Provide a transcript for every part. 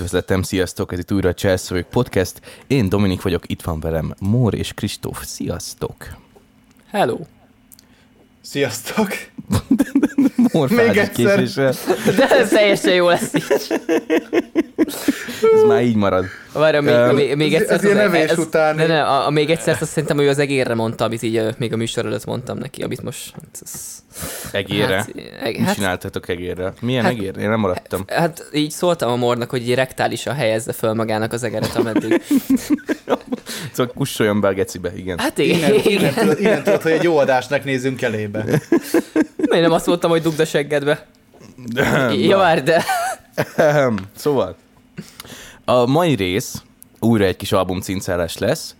Üdvözletem, sziasztok! Ez itt újra a Cselszövők Podcast. Én Dominik vagyok, itt van velem Mór és Kristóf. Sziasztok! Hello! Sziasztok! Még egyszer. késéssel. De ez teljesen jó lesz így. Ez már így marad. Várj, még, Öm, még, még egyszer... ez ilyen az- nevés utáni. Ne, ne, a, a, még egyszer azt szerintem, hogy az egérre mondta, amit így még a műsor előtt mondtam neki, amit most... Hát, ez, Egérre. Hát, eg- Mit hát, csináltatok egérre? Milyen Hát- egér? Én nem maradtam. hát így szóltam a mornak, hogy így rektálisan helyezze föl magának az egeret, ameddig. Szóval kussoljon be a gecibe, igen. Hát Innen, igen, innen, tudod, innen tudod, hogy egy jó adásnak nézünk elébe. Én nem azt mondtam, hogy dugd a seggedbe. Ja, várj, de... Szóval, a mai rész újra egy kis album cincálás lesz.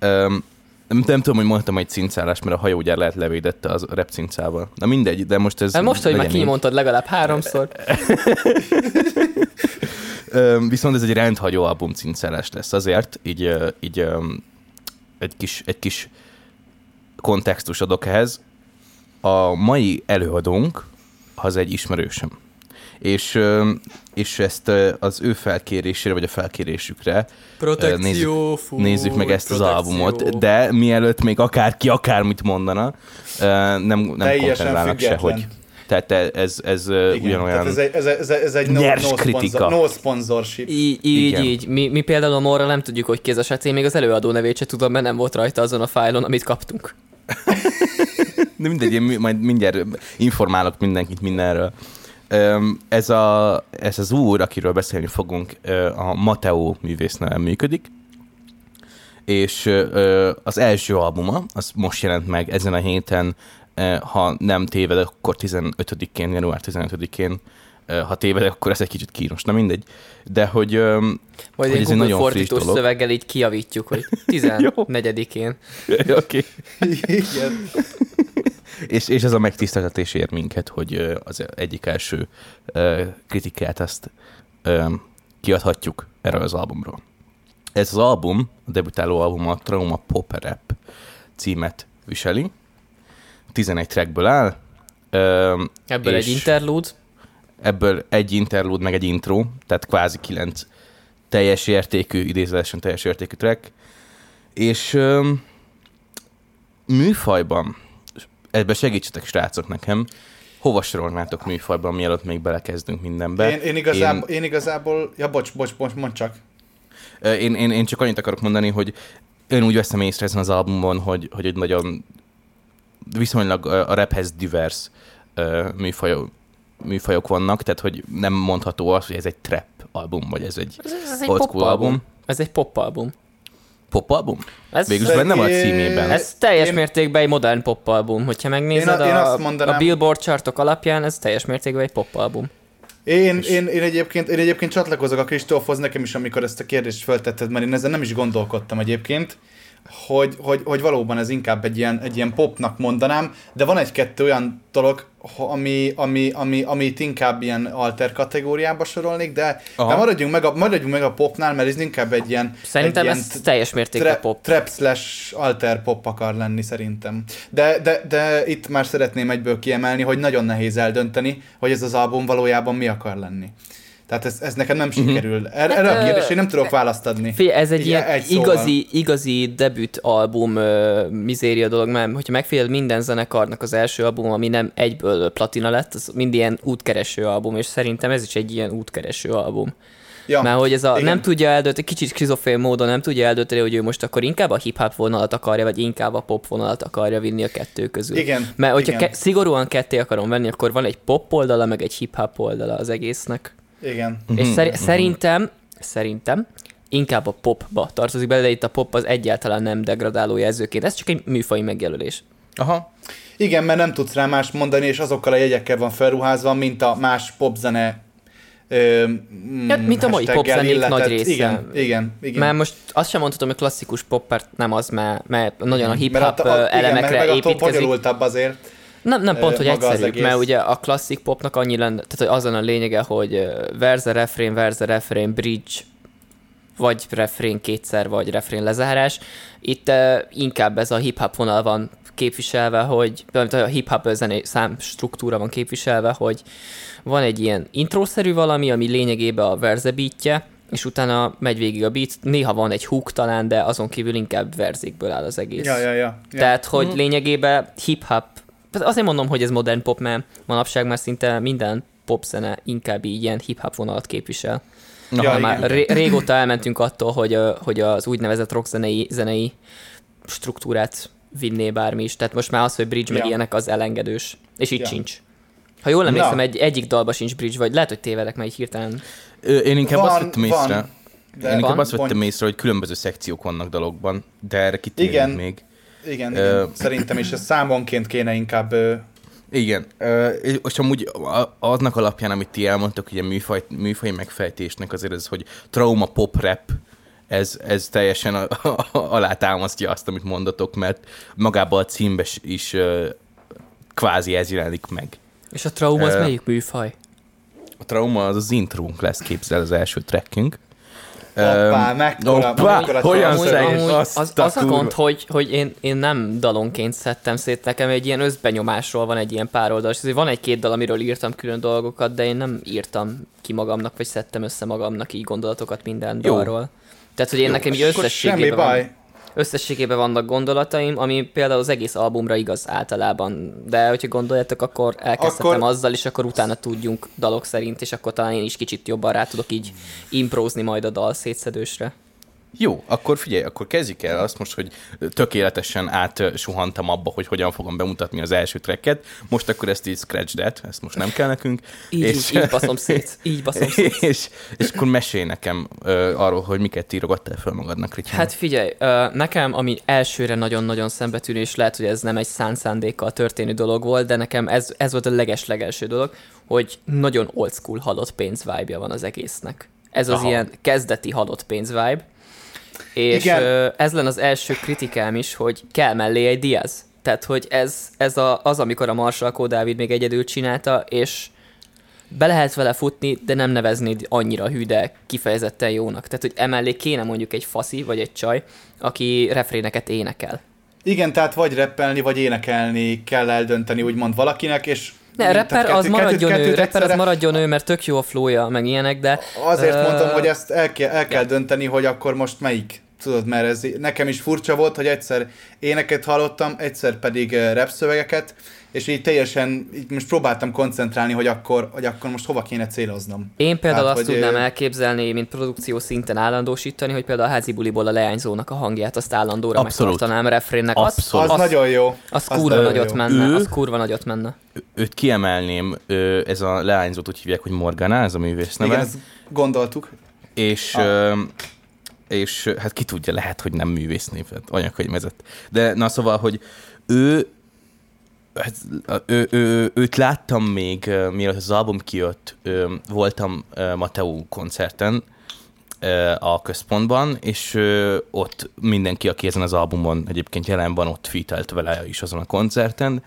Um, nem, nem tudom, hogy mondtam egy cincálás, mert a hajógyár lehet levédette az rep cincával. Na mindegy, de most ez... Hát most, hogy már kimondtad legalább háromszor. Viszont ez egy rendhagyó album cincálás lesz azért, így, így egy kis, egy kis kontextus adok ehhez. A mai előadónk az egy ismerősöm. És, és ezt az ő felkérésére, vagy a felkérésükre Protekció, fú, nézzük meg ezt az protekció. albumot, de mielőtt még akárki akármit mondana, nem, nem koncentrálnak független. sehogy. Tehát ez, ez Igen, ugyanolyan... tehát ez egy, ez, egy- ez, egy- ez egy no, Nyers no, kritika. sponsor, no sponsorship. Így, így, Igen. így. Mi, mi például a Morra nem tudjuk, hogy ki ez a srác. Én még az előadó nevét sem tudom, mert nem volt rajta azon a fájlon, amit kaptunk. De mindegy, én majd mindjárt informálok mindenkit mindenről. Ez, a, ez az úr, akiről beszélni fogunk, a Mateo művésznál működik, és az első albuma, az most jelent meg ezen a héten, ha nem tévedek, akkor 15-én, január 15-én, ö, ha tévedek, akkor ez egy kicsit kínos, na mindegy. De hogy, Majd Hogy egy ez egy Google nagyon friss fordítós dolog. szöveggel így kiavítjuk, hogy 14-én. oké. Igen. És, és ez a megtiszteltetés ér minket, hogy az egyik első kritikát azt ö, kiadhatjuk erről az albumról. Ez az album, a debütáló album a Trauma Pop Rap címet viseli. 11 trackből áll. Ebből egy interlude. ebből egy interlude, meg egy intro, tehát kvázi kilenc teljes értékű, idézőesen teljes értékű track. És műfajban, ebbe segítsetek srácok nekem, hova sorolnátok műfajban, mielőtt még belekezdünk mindenbe? Én, én, igazából, én igazából... Ja, bocs, bocs, bocs, mondd csak. Én, én, én csak annyit akarok mondani, hogy én úgy veszem észre ezen az albumon, hogy, hogy egy nagyon viszonylag a raphez divers műfajok, műfajok vannak, tehát hogy nem mondható az, hogy ez egy trap album, vagy ez egy Ez, ez egy old pop school album. Ez egy pop album. Pop album? Ez, Végülis benne van a én- címében. ez teljes Én- mértékben egy modern pop album. Hogyha megnézed Én a- én a, azt mondanám- a Billboard chartok alapján, ez teljes mértékben egy pop album. Én, én, én, egyébként, én egyébként csatlakozok a Kristófhoz nekem is, amikor ezt a kérdést feltetted, mert én ezen nem is gondolkodtam egyébként, hogy, hogy, hogy valóban ez inkább egy ilyen, egy ilyen popnak mondanám, de van egy-kettő olyan dolog, ami, ami, ami, amit inkább ilyen alter kategóriába sorolnék, de, Aha. de maradjunk, meg a, maradjunk meg a popnál, mert ez inkább egy ilyen, Szerintem egy ez ilyen teljes mértékben tra- pop. trap slash alter pop akar lenni szerintem. De, de, de itt már szeretném egyből kiemelni, hogy nagyon nehéz eldönteni, hogy ez az album valójában mi akar lenni. Tehát ez, ez nekem nem sikerül. Erre, erre a Hát, kérdésre ö, én nem tudok választ adni. Figyelj, ez egy ilyen egy szóval. igazi, igazi debüt album uh, mizéria dolog, mert hogyha megfigyeled minden zenekarnak az első album, ami nem egyből platina lett, az mind ilyen útkereső album, és szerintem ez is egy ilyen útkereső album. Ja, Mert hogy ez a, igen. nem tudja eldönteni, kicsit skizofrén módon nem tudja eldönteni, hogy ő most akkor inkább a hip-hop vonalat akarja, vagy inkább a pop vonalat akarja vinni a kettő közül. Igen, Mert hogyha igen. ke- szigorúan ketté akarom venni, akkor van egy pop oldala, meg egy hip-hop oldala az egésznek. Igen. Mhm, És szeri- szerintem, szerintem inkább a popba tartozik bele, de itt a pop az egyáltalán nem degradáló jelzőként. Ez csak egy műfai megjelölés. Aha. Igen, mert nem tudsz rá más mondani, és azokkal a jegyekkel van felruházva, mint a más popzene ö, mm, Ja, mint a mai popzenék illetett. nagy része. Igen, igen, igen. Mert most azt sem mondhatom, hogy klasszikus pop, mert nem az, mert, mert nagyon a Mert hip-hop a- a- igen, elemekre meg, meg attól építkezik. bonyolultabb azért. Nem, nem pont, hogy egész. mert ugye a klasszik popnak annyi lenne, tehát hogy az lenne a lényege, hogy verze, refrén, verze, refrén, bridge, vagy refrén kétszer, vagy refrén lezárás. Itt uh, inkább ez a hip-hop vonal van képviselve, hogy a hip-hop zené szám struktúra van képviselve, hogy van egy ilyen intrószerű valami, ami lényegében a verze beatje, és utána megy végig a beat. Néha van egy hook talán, de azon kívül inkább verzékből áll az egész. Ja, ja, ja. ja. Tehát, hogy Mhm. lényegében hip-hop, azért mondom, hogy ez modern pop, mert manapság már szinte minden popzene inkább így ilyen hip-hop vonalat képvisel. Ja, Ja, már ré- régóta elmentünk attól, hogy, hogy az úgynevezett rock zenei, zenei struktúrát vinné bármi is. Tehát most már az, hogy bridge meg Ja. ilyenek, az elengedős. És itt Ja. sincs. Ha jól emlékszem, Na. egy, egyik dalba sincs bridge, vagy lehet, hogy tévedek, mert így hirtelen. Ö, Én inkább Van, azt vettem van, észre, De én inkább van, azt vettem észre, hogy különböző szekciók vannak dalokban, de erre kitérünk Igen. még. Igen, Ö, igen. Szerintem is ez számonként kéne inkább... ö, Igen, Ö, és amúgy a- aznak alapján, amit ti elmondtak, ugye műfaj, műfaj megfejtésnek azért ez, hogy trauma pop rap, ez, ez teljesen a, a, alátámasztja azt, amit mondatok, mert magában a címbe is- is ö, kvázi ez jelenik meg. És a trauma az Ö, melyik műfaj? A trauma az az intrónk lesz, képzel az első trackünk. Hoppá, mekkora, hoppá, mekkora amúgy azt az, az a gond, hogy, hogy én, én nem dalonként szedtem szét, nekem egy ilyen összbenyomásról van egy ilyen pár oldalas. Van egy-két dal, amiről írtam külön dolgokat, de én nem írtam ki magamnak, vagy szedtem össze magamnak így gondolatokat minden Jó. dalról. Tehát, hogy én Jó, nekem így Akkor semmi összességében, van, baj. Összességében vannak gondolataim, ami például az egész albumra igaz általában. De hogyha gondoljátok, akkor elkezdhetem Akkor- azzal, és akkor utána tudjunk dalok szerint, és akkor talán én is kicsit jobban rá tudok így improzni majd a dal szétszedősre. Jó, akkor figyelj, akkor kezdjük el azt most, hogy tökéletesen átsuhantam abba, hogy hogyan fogom bemutatni az első tracket. Most akkor ezt így scratch that, ezt most nem kell nekünk. Így, és... így, így baszom szét. Így baszom szét. és, és akkor mesélj nekem ö, arról, hogy miket írogattál fel magadnak, Rityán. Hát figyelj, ö, nekem, ami elsőre nagyon-nagyon szembetűnő, és lehet, hogy ez nem egy szánt szándékkal történő dolog volt, de nekem ez, ez volt a leges-legelső dolog, hogy nagyon old school halott pénz vibe van az egésznek. Ez az Aha. ilyen kezdeti halott pénz vibe. És Igen. ez lenne az első kritikám is, hogy kell mellé egy Diaz. Tehát, hogy ez, ez a, az, amikor a Marshall Kó Dávid még egyedül csinálta, és be lehet vele futni, de nem neveznéd annyira hű, de kifejezetten jónak. Tehát, hogy emellé kéne mondjuk egy faszi, vagy egy csaj, aki refréneket énekel. Igen, tehát vagy reppelni, vagy énekelni kell eldönteni, úgymond valakinek, és... Ne, rapper az kettőt- maradjon ő, kettőt rapper az maradjon ő, mert tök jó a flója, meg ilyenek, de... Azért mondtam, hogy ezt el kell, el kell dönteni, hogy akkor most melyik. Tudod, mert ez nekem is furcsa volt, hogy egyszer éneket hallottam, egyszer pedig uh, rap szövegeket, és így teljesen, így most próbáltam koncentrálni, hogy akkor, hogy akkor most hova kéne céloznom. Én például Tehát, azt hogy, tudnám ö, elképzelni, mint produkció szinten állandósítani, hogy például a házi buliból a leányzónak a hangját, azt állandóra Abszolút. megtartanám refrénnek. Az, Abszolút. Az, az, nagyon jó. az az kurva nagyot jó. menne, Ő- az kurva nagyot menne. Őt kiemelném, ö, ez a leányzót úgy hívják, hogy Morgana, ez a művész neve. Igen, ezt gondoltuk. És, Ah. ah. És hát ki tudja, lehet, hogy nem művésznév, hát anyakönyvezett. De na szóval, hogy ő, hát, ő, ő, őt láttam még, mielőtt az album kijött, voltam ö, Mateo koncerten, a központban, és ott mindenki, aki ezen az albumon egyébként jelen van, ott fitelt vele is azon a koncerten.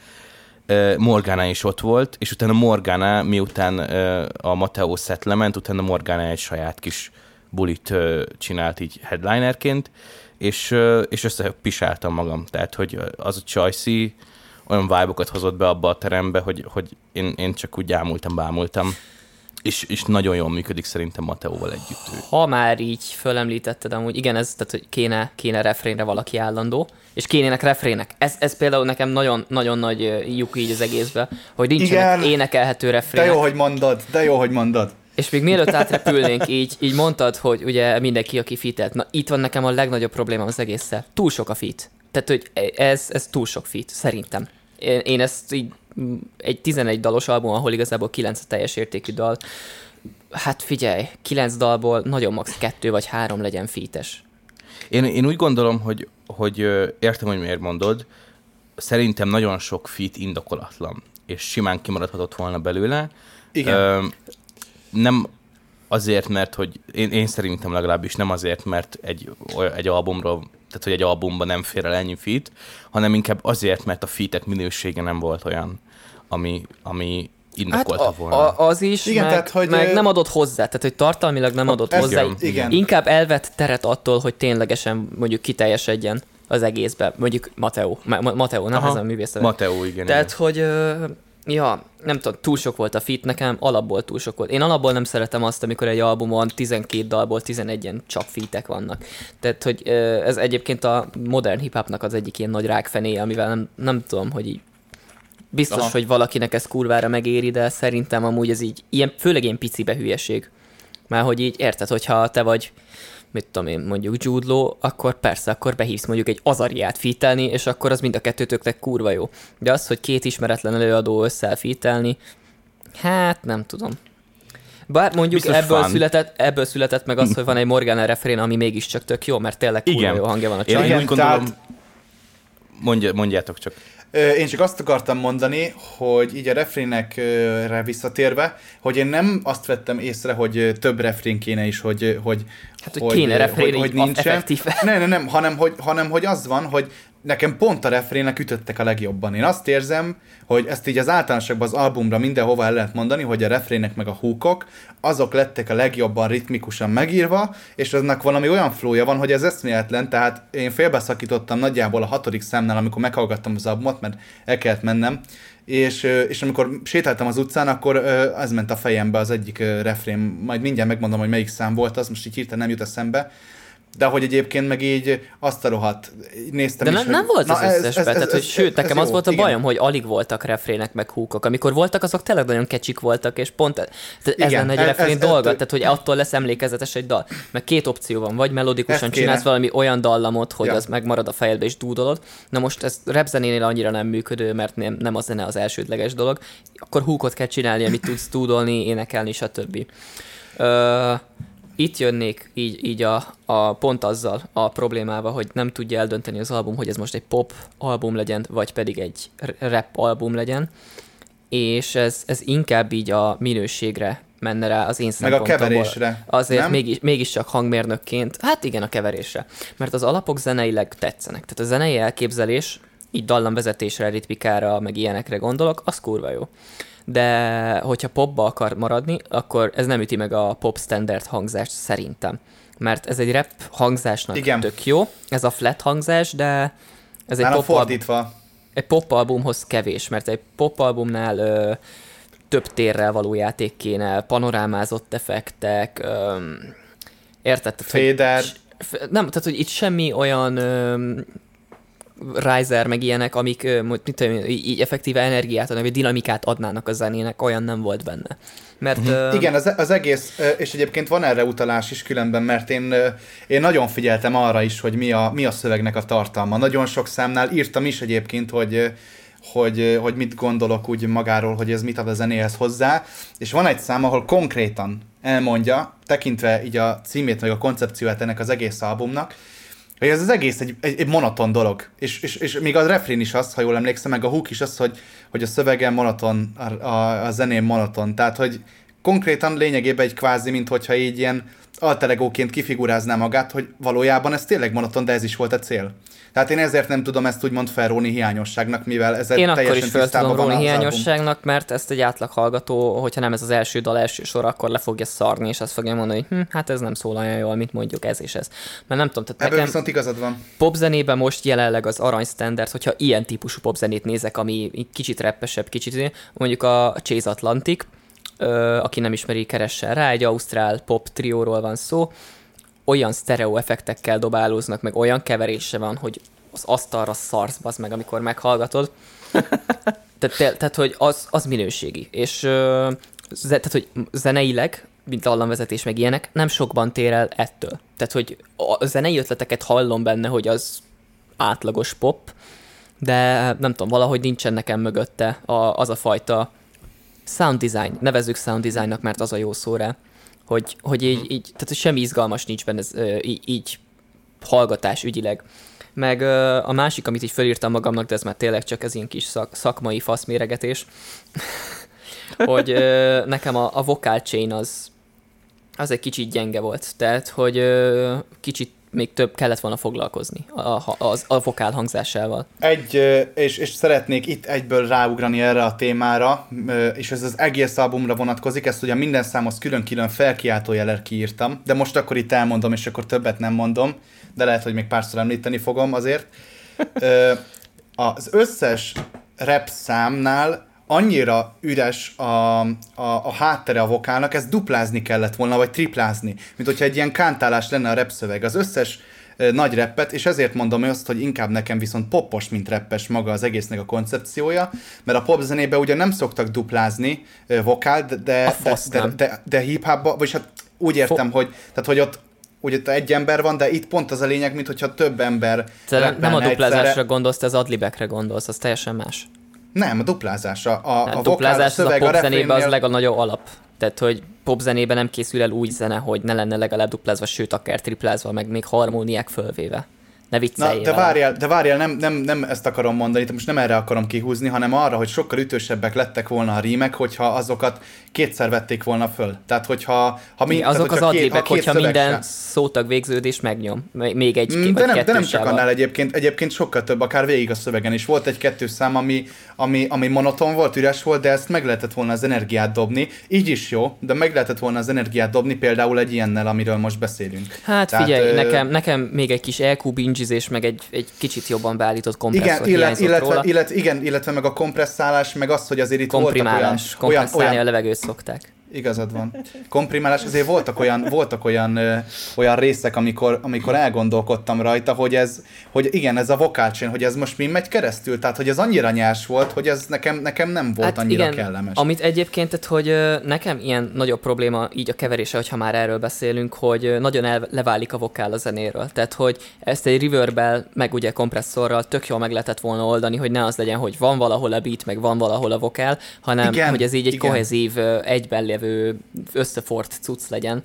Morgana is ott volt, és utána Morgana, miután a Mateo set lement, utána Morgana egy saját kis bulit csinált így headlinerként, és, és összepisáltam magam. Tehát, hogy az a Csajci olyan vibe hozott be abba a terembe, hogy, hogy én, én csak úgy ámultam, bámultam. És, és nagyon jól működik szerintem Mateóval együtt ő. Ha már így fölemlítetted, amúgy igen, ez, tehát, hogy kéne, kéne refrénre valaki állandó, és kénének refrének. Ez, ez például nekem nagyon, nagyon nagy lyuk így az egészben, hogy nincsenek Igen. énekelhető De refrének. jó, hogy mondod, de jó, hogy mondod. És még mielőtt átrepülnénk, így, így mondtad, hogy ugye mindenki, aki fitelt. Na itt van nekem a legnagyobb probléma az egésszel. Túl sok a fit. Tehát, hogy ez, ez túl sok fit, szerintem. Én, én ezt így mm, egy 11 dalos album, ahol igazából 9 a teljes értékű dal. Hát figyelj, 9 dalból nagyon max. 2 vagy 3 legyen fites. Én, én úgy gondolom, hogy, hogy értem, hogy miért mondod, szerintem nagyon sok fit indokolatlan, és simán kimaradhatott volna belőle. Igen. Ö, nem azért, mert hogy én, én szerintem legalábbis nem azért, mert egy, egy albumról, tehát hogy egy albumban nem fér el ennyi fit, hanem inkább azért, mert a fitek minősége nem volt olyan, ami, ami indokolta Hát a, volna. a, az is, Igen, meg, tehát, hogy, meg ö, nem adott hozzá, tehát hogy tartalmilag nem adott Ez- hozzá. igen. igen. Inkább elvett teret attól, hogy ténylegesen mondjuk kiteljesedjen az egészbe. Mondjuk Mateo. Ma- Ma- Mateo, nem Aha. ez a művész. Mateo, igen. Tehát, hogy ö, Ja, nem tudom, túl sok volt a fit nekem, alapból túl sok volt. Én alapból nem szeretem azt, amikor egy albumon 12 dalból 11-en csak fitek vannak. Tehát, hogy ez egyébként a modern hip-hopnak az egyik ilyen nagy rákfené, amivel nem, nem tudom, hogy így biztos, Aha. hogy valakinek ez kurvára megéri, de szerintem amúgy ez így, ilyen, főleg ilyen picibe hülyeség. Már hogy így érted, hogyha te vagy mit tudom én, mondjuk Jude Law, akkor persze, akkor behívsz mondjuk egy azariát fítelni, és akkor az mind a kettőtöknek kurva jó. De az, hogy két ismeretlen előadó össze fítelni, hát nem tudom. Bár mondjuk ebből született, ebből született meg az, hogy van egy Morgana refrén, ami mégiscsak tök jó, mert tényleg kurva Igen. jó hangja van a csajnak. Én úgy gondolom, tehát... Mondja, mondjátok csak. Én csak azt akartam mondani, hogy így a refrénekre visszatérve, hogy én nem azt vettem észre, hogy több refrén kéne is, hogy, hogy Hát, hogy, hogy kéne refrén, hogy, hogy nincsen. Nem, nem, nem, hanem hogy, hanem hogy az van, hogy nekem pont a refrének ütöttek a legjobban. Én azt érzem, hogy ezt így az általánosakban az albumra mindenhova el lehet mondani, hogy a refrének meg a húkok, azok lettek a legjobban ritmikusan megírva, és aznak valami olyan flója van, hogy ez eszméletlen, tehát én félbeszakítottam nagyjából a hatodik számnál, amikor meghallgattam az albumot, mert el kellett mennem, és, és amikor sétáltam az utcán, akkor ez ment a fejembe az egyik refrén, majd mindjárt megmondom, hogy melyik szám volt az, most így hirtelen nem jut eszembe, de hogy egyébként meg így azt a rohadt néztem De is, nem, hogy... nem volt az összesben, ez, ez, tehát, hogy ez, sőt, nekem ez az jó, volt a igen. bajom, hogy alig voltak refrének meg húkok. Amikor voltak, azok tényleg nagyon kecsik voltak, és pont tehát ez igen, lenne egy refrén ez, dolga, ez, tehát hogy attól lesz emlékezetes egy dal. Meg két opció van, vagy melodikusan csinálsz valami olyan dallamot, hogy ja. az megmarad a fejedbe és dúdolod. Na most ez repzenénél annyira nem működő, mert nem, nem a zene az elsődleges dolog. Akkor húkot kell csinálni, amit tudsz dúdolni, énekelni, stb. Uh, itt jönnék így, így a, a pont azzal a problémával, hogy nem tudja eldönteni az album, hogy ez most egy pop album legyen, vagy pedig egy rap album legyen, és ez, ez inkább így a minőségre menne rá az én Meg a keverésre. Azért nem? mégis, mégiscsak hangmérnökként, hát igen, a keverésre. Mert az alapok zeneileg tetszenek. Tehát a zenei elképzelés, így dallamvezetésre, ritmikára, meg ilyenekre gondolok, az kurva jó de hogyha popba akar maradni, akkor ez nem üti meg a pop standard hangzást szerintem. Mert ez egy rap hangzásnak Igen. tök jó, ez a flat hangzás, de ez egy pop, fordítva. egy pop albumhoz kevés, mert egy pop albumnál ö, több térrel való játék kéne, panorámázott effektek, ö, érted? Féder. Nem, tehát hogy itt semmi olyan ö, Riser, meg ilyenek, amik mit tudom, így effektíve energiát adnak, vagy dinamikát adnának a zenének, olyan nem volt benne. Mert, uh-huh. uh, Igen, az, az egész, és egyébként van erre utalás is különben, mert én, én nagyon figyeltem arra is, hogy mi a, mi a szövegnek a tartalma. Nagyon sok számnál írtam is egyébként, hogy hogy, hogy mit gondolok úgy magáról, hogy ez mit ad a zenéhez hozzá, és van egy szám, ahol konkrétan elmondja, tekintve így a címét, meg a koncepcióját ennek az egész albumnak, hogy ez az egész egy, egy, egy monoton dolog. És, és, és még a refrén is az, ha jól emlékszem, meg a hook is az, hogy, hogy a szövege monoton, a, a, a zenén monoton. Tehát, hogy konkrétan lényegében egy kvázi, mint hogyha így ilyen alteregóként kifigurázná magát, hogy valójában ez tényleg monoton, de ez is volt a cél. Tehát én ezért nem tudom ezt úgymond felróni hiányosságnak, mivel ez Én akkor is fel tudom róni hiányosságnak, mert ezt egy átlag hallgató, hogyha nem ez az első dal első sor, akkor le fogja szarni, és azt fogja mondani, hogy hm, hát ez nem szól olyan jól, mint mondjuk ez és ez. Mert nem tudom, tehát Ebből nekem viszont igazad van. Popzenében most jelenleg az arany standard, hogyha ilyen típusú popzenét nézek, ami kicsit reppesebb, kicsit, mondjuk a Chase Atlantic, aki nem ismeri, keressen rá, egy ausztrál pop trióról van szó, olyan sztereó effektekkel dobálóznak, meg olyan keverése van, hogy az asztalra szarsz, az meg, amikor meghallgatod. tehát, te, tehát, hogy az, az minőségi. És ö, tehát, hogy zeneileg, mint dallamvezetés, meg ilyenek, nem sokban tér el ettől. Tehát, hogy a zenei ötleteket hallom benne, hogy az átlagos pop, de nem tudom, valahogy nincsen nekem mögötte a, az a fajta sound design, nevezzük sound designnak, mert az a jó szó rá, hogy, hogy így, így, tehát hogy semmi izgalmas nincs benne ez, így, így hallgatás ügyileg. Meg a másik, amit így felírtam magamnak, de ez már tényleg csak ez ilyen kis szak, szakmai faszméregetés, hogy nekem a, a vocal chain az, az egy kicsit gyenge volt. Tehát, hogy kicsit még több kellett volna foglalkozni a, a, a, a vokál hangzásával. Egy, és, és szeretnék itt egyből ráugrani erre a témára, és ez az egész albumra vonatkozik, ezt ugye minden számhoz külön-külön felkiáltójelet kiírtam, de most akkor itt elmondom, és akkor többet nem mondom, de lehet, hogy még párszor említeni fogom azért. Az összes rap számnál annyira üres a, a, a háttere a vokálnak, ezt duplázni kellett volna, vagy triplázni, mint hogyha egy ilyen kántálás lenne a repszöveg. Az összes nagy reppet, és ezért mondom azt, hogy inkább nekem viszont poppos, mint reppes maga az egésznek a koncepciója, mert a pop zenébe ugye nem szoktak duplázni vokál, de, de, de, de, de, de hip vagy hát úgy értem, Fo- hogy, tehát, hogy ott ugye egy ember van, de itt pont az a lényeg, mint hogyha több ember Te nem a duplázásra egyszerre. gondolsz, te az adlibekre gondolsz, az teljesen más. Nem, a duplázásra. A, a, a duplázás a szöveg, a popzenében az legnagyobb alap. Tehát, hogy popzenében nem készül el úgy zene, hogy ne lenne legalább duplázva, sőt, akár triplázva, meg még harmóniák fölvéve. Ne Na, de várjál, de várjál nem, nem, nem ezt akarom mondani, most nem erre akarom kihúzni, hanem arra, hogy sokkal ütősebbek lettek volna a rímek, hogyha azokat kétszer vették volna föl. Tehát, hogyha... Ha mi, azok tehát, hogyha az adlibek, két, hogyha minden se. szótag végződés megnyom. Még egy mm, de nem, de nem csak annál egyébként, egyébként sokkal több, akár végig a szövegen is. Volt egy kettős szám, ami, ami, ami monoton volt, üres volt, de ezt meg lehetett volna az energiát dobni. Így is jó, de meg lehetett volna az energiát dobni például egy ilyennel, amiről most beszélünk. Hát Tehát, figyelj, ö... nekem, nekem még egy kis EQ bingizés, meg egy, egy kicsit jobban beállított kompresszor igen, illet, illetve, róla. Igen, illetve meg a kompresszálás, meg az, hogy azért itt voltak olyan... Kompresszálni olyan, olyan, a levegőt szokták. Igazad van. Komprimálás, azért voltak olyan, voltak olyan, ö, olyan részek, amikor, amikor elgondolkodtam rajta, hogy ez, hogy igen, ez a vokálcsén, hogy ez most mi megy keresztül, tehát hogy ez annyira nyers volt, hogy ez nekem, nekem nem volt hát annyira igen, kellemes. Amit egyébként, tehát, hogy nekem ilyen nagyobb probléma így a keverése, hogyha már erről beszélünk, hogy nagyon el, leválik a vokál a zenéről. Tehát, hogy ezt egy reverbbel, meg ugye kompresszorral tök jól meg lehetett volna oldani, hogy ne az legyen, hogy van valahol a beat, meg van valahol a vokál, hanem igen, hogy ez így egy igen. kohezív, egyben lévő összefort cucc legyen.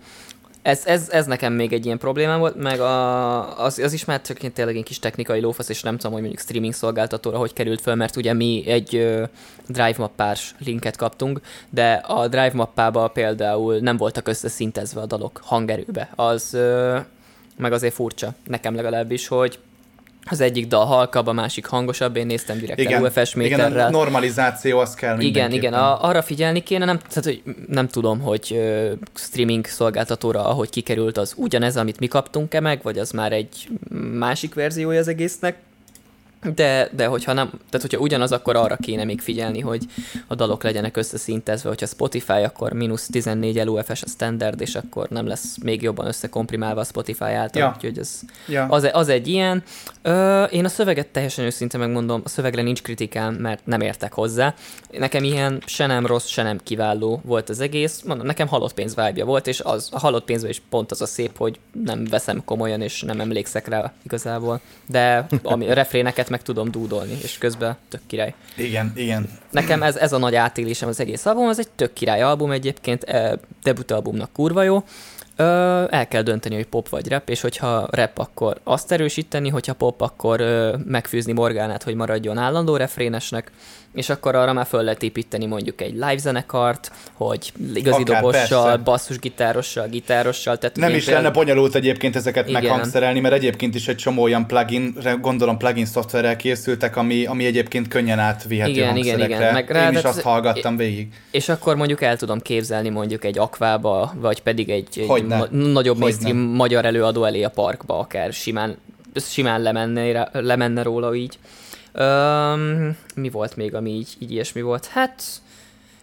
Ez, ez, ez nekem még egy ilyen problémám volt, meg a, az, az is már csak tényleg egy kis technikai lófasz, és nem tudom, hogy mondjuk streaming szolgáltatóra hogy került föl, mert ugye mi egy uh, Drive mappás linket kaptunk, de a Drive mappába például nem voltak összeszintezve a dalok hangerőbe. Az uh, meg azért furcsa, nekem legalábbis, hogy az egyik dal halkabb, a másik hangosabb, én néztem direkt igen, UFS méterrel. Igen, a normalizáció az kell Igen, igen, a, arra figyelni kéne, nem, tehát, hogy nem tudom, hogy uh, streaming szolgáltatóra, ahogy kikerült, az ugyanez, amit mi kaptunk-e meg, vagy az már egy másik verziója az egésznek, de, de hogyha nem, tehát hogyha ugyanaz, akkor arra kéne még figyelni, hogy a dalok legyenek összeszintezve, hogyha Spotify, akkor mínusz 14 LUFS a standard, és akkor nem lesz még jobban összekomprimálva a Spotify által, ja. úgyhogy ez, ja. az, az egy ilyen. Ö, én a szöveget teljesen őszinte megmondom, a szövegre nincs kritikám, mert nem értek hozzá. Nekem ilyen se nem rossz, se nem kiváló volt az egész. Mondom, nekem halott pénz vibe volt, és az, a halott pénzben is pont az a szép, hogy nem veszem komolyan, és nem emlékszek rá igazából. De ami a refréneket meg tudom dúdolni, és közben tök király. Igen, igen. Nekem ez, ez a nagy átélésem az egész album, ez egy tök király album egyébként, e, albumnak kurva jó. Ö, el kell dönteni, hogy pop vagy rap, és hogyha rap, akkor azt erősíteni, hogyha pop, akkor ö, megfűzni Morgánát, hogy maradjon állandó refrénesnek, és akkor arra már föl lehet építeni mondjuk egy live zenekart, hogy igazi Akár, dobossal, basszusgitárossal, gitárossal. Tehát Nem is lenne bonyolult egyébként ezeket igen. meghangszerelni, mert egyébként is egy csomó olyan plugin, gondolom plugin szoftverrel készültek, ami, ami egyébként könnyen átvihető igen, hangszerekre. Igen, igen. Meg rá, Én is azt hallgattam végig. És akkor mondjuk el tudom képzelni mondjuk egy akvába, vagy pedig egy, egy na- nagyobb mainstream magyar előadó elé a parkba, akár simán, simán lemenne, lemenne róla így. Öm, mi volt még, ami így, így ilyesmi volt? Hát,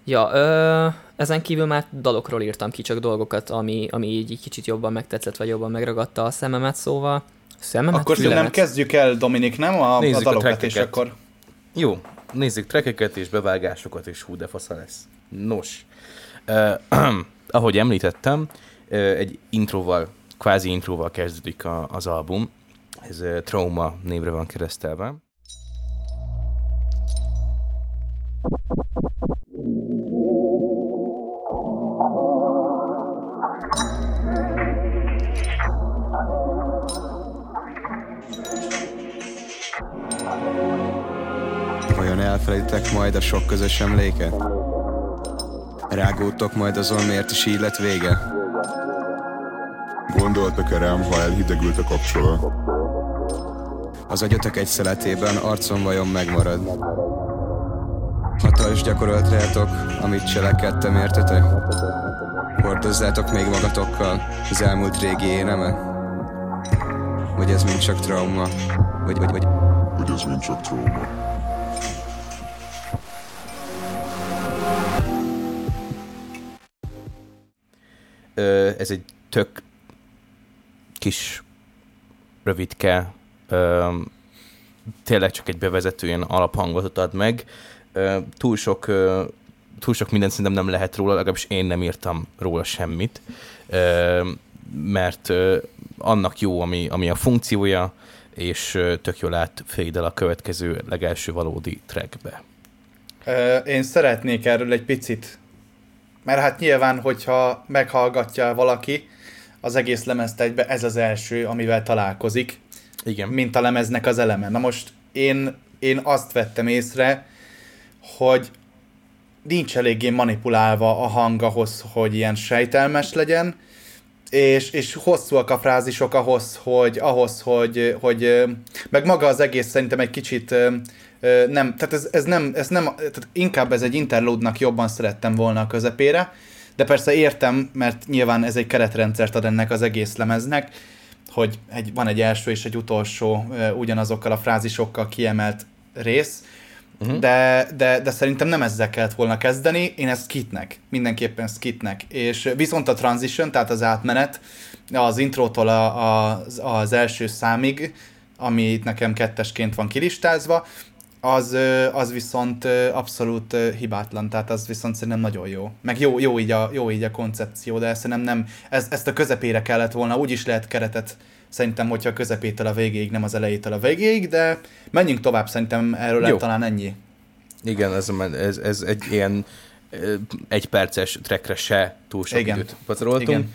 ja, ö, ezen kívül már dalokról írtam ki csak dolgokat, ami, ami így, így kicsit jobban megtetszett, vagy jobban megragadta a szememet, szóval szememet, Akkor nem kezdjük el, Dominik, nem? A, nézzük a dalokat, a és akkor... Jó, nézzük trekeket és bevágásokat, és hú, de fasza lesz. Nos, uh, ahogy említettem, uh, egy introval, kvázi introval kezdődik a, az album. Ez uh, Trauma névre van keresztelve. Vajon elfelejtek majd a sok közös emléket? Rágódtok majd azon, miért is így lett vége? Gondoltak-e rám, ha elhidegült a kapcsolat? Az agyatok egy szeletében arcom vajon megmarad? Hatal is gyakorolt rátok, amit cselekedtem, értetek? Hordozzátok még magatokkal az elmúlt régi éneme? Vagy ez mind csak trauma? Vagy, vagy, vagy... Vagy ez mind csak trauma? Ö, ez egy tök kis rövidke, ö, tényleg csak egy bevezető ilyen alaphangot ad meg. Túl sok túl sok mindent szerintem nem lehet róla, legalábbis én nem írtam róla semmit, mert annak jó, ami, ami a funkciója, és tök jól átféd el a következő legelső valódi trackbe. Én szeretnék erről egy picit, mert hát nyilván, hogyha meghallgatja valaki az egész lemezt egybe, ez az első, amivel találkozik, Igen. mint a lemeznek az eleme. Na most én, én azt vettem észre, hogy nincs eléggé manipulálva a hang ahhoz, hogy ilyen sejtelmes legyen, és, és hosszúak a frázisok ahhoz, hogy, ahhoz, hogy, hogy meg maga az egész szerintem egy kicsit nem, tehát ez, ez nem, ez nem, tehát inkább ez egy interlúdnak jobban szerettem volna a közepére, de persze értem, mert nyilván ez egy keretrendszert ad ennek az egész lemeznek, hogy egy, van egy első és egy utolsó ugyanazokkal a frázisokkal kiemelt rész, uh-huh. de, de, de szerintem nem ezzel kellett volna kezdeni, én ezt skitnek, mindenképpen skitnek, és viszont a transition, tehát az átmenet az intrótól a, a, az első számig, ami itt nekem kettesként van kilistázva, az, az viszont abszolút hibátlan, tehát az viszont szerintem nagyon jó. Meg jó, jó, így, a, jó így a koncepció, de szerintem nem, ez, ezt a közepére kellett volna, úgy is lehet keretet szerintem, hogyha a közepétől a végéig, nem az elejétől a végéig, de menjünk tovább, szerintem erről lehet talán ennyi. Igen, ez, ez, ez egy ilyen egy perces trackre se túl sok Igen. időt pazaroltunk. Igen.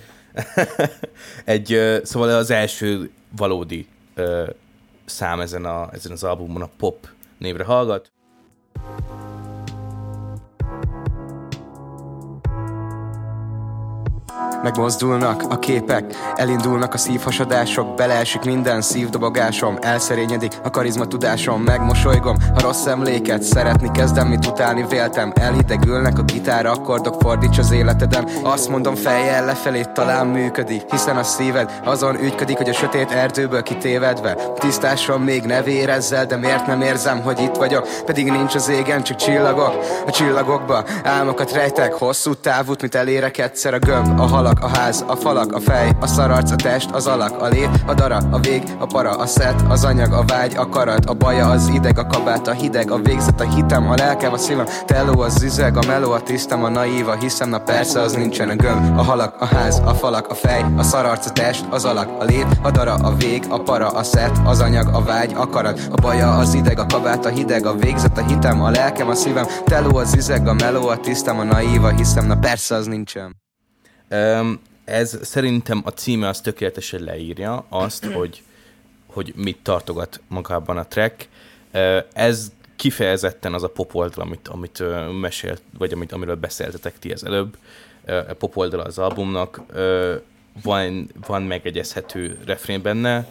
egy, szóval az első valódi szám ezen, a, ezen az albumon a Pop névre hallgat. Megmozdulnak a képek, elindulnak a szívhasadások, beleesik minden szívdobogásom, elszerényedik a karizma tudásom, megmosolygom a rossz emléket, szeretni kezdem, mit utálni véltem, elhidegülnek a gitár akkordok, fordíts az életedem, azt mondom fejjel lefelé talán működik, hiszen a szíved azon ügyködik, hogy a sötét erdőből kitévedve, tisztásom még ne vérezzel, de miért nem érzem, hogy itt vagyok, pedig nincs az égen, csak csillagok, a csillagokba álmokat rejtek, hosszú távút, mit elérek egyszer a gömb, a halak, a ház, a falak, a fej, a szararc, a test, az alak, a lét, a dara, a vég, a para, a szet, az anyag, a vágy, a karat, a baja, az ideg, a kabát, a hideg, a végzet, a hitem, a lelkem, a szívem, teló, az üzeg, a meló, a tisztem, a naív, a hiszem, na persze az nincsen a gömb, a halak, a ház, a falak, a fej, a szararc, a test, az alak, a lét, a dara, a vég, a para, a szet, az anyag, a vágy, a karat, a baja, az ideg, a kabát, a hideg, a végzet, a hitem, a lelkem, a szívem, teló, az üzeg, a meló, a tisztem, a naív, a hiszem, na persze az nincsen. Ez szerintem a címe az tökéletesen leírja azt, hogy, hogy mit tartogat magában a track. Ez kifejezetten az a pop oldal, amit, amit mesélt, vagy amit, amiről beszéltetek ti az előbb. A pop oldal az albumnak. Van, van megegyezhető refrén benne,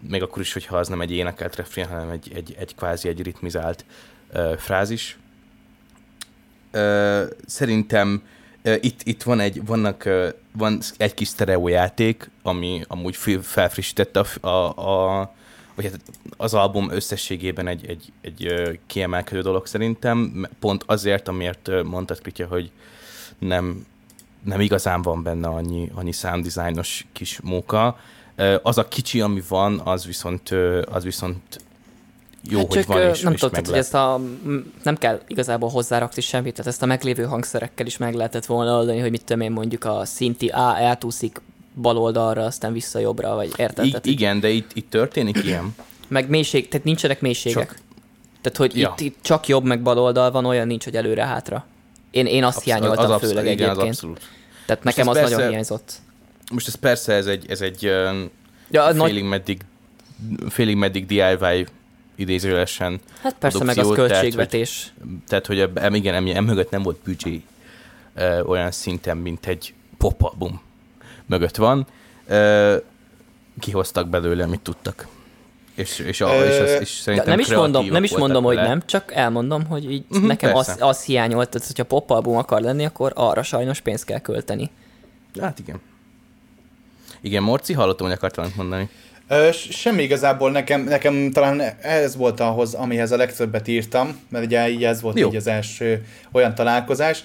még akkor is, hogyha az nem egy énekelt refrén, hanem egy, egy, egy kvázi egy ritmizált frázis. Szerintem itt, itt van egy, vannak, van egy kis sztereójáték, ami amúgy felfrissítette a, a, a vagy hát az album összességében egy, egy, egy kiemelkedő dolog szerintem, pont azért, amiért mondtad, Pitya, hogy nem, nem igazán van benne annyi, annyi sound designos kis móka. Az a kicsi, ami van, az viszont, az viszont jó, hát hogy csak van, és, nem és tudod, hogy ezt a, nem kell igazából hozzárakni semmit, tehát ezt a meglévő hangszerekkel is meg lehetett volna oldani, hogy mit tudom én mondjuk a szinti A eltúszik bal oldalra, aztán vissza jobbra, vagy érted? I- igen, de itt, itt történik ilyen. Meg mélység, tehát nincsenek mélységek. Csak- Tehát, hogy Ja. itt, itt csak jobb meg bal oldal van, olyan nincs, hogy előre-hátra. Én, én azt hiányoltam abszolút- főleg igen, az egyébként. abszolút. Tehát nekem ez az persze- nagyon hiányzott. Most ez persze, ez egy, ez egy Ja, a nagy, félig, meddig, félig meddig DIY idézőlesen. hát persze, meg az tehát, költségvetés. Tehát, hogy eb- em, igen, em, emögött nem volt büdzsé ö, olyan szinten, mint egy pop mögött van. Ö, kihoztak belőle, amit tudtak. És, és, a, és, az, és szerintem nem is mondom, nem is mondom, hogy nem, csak elmondom, hogy így Mhm, nekem az, persze. az hiányolt, tehát hogyha pop album akar lenni, akkor arra sajnos pénzt kell költeni. Hát igen. Igen, Morci, hallottam, hogy akartam valamit mondani. Semmi igazából nekem, nekem talán ez volt ahhoz, amihez a legtöbbet írtam, mert ugye így ez volt Jó. így az első olyan találkozás.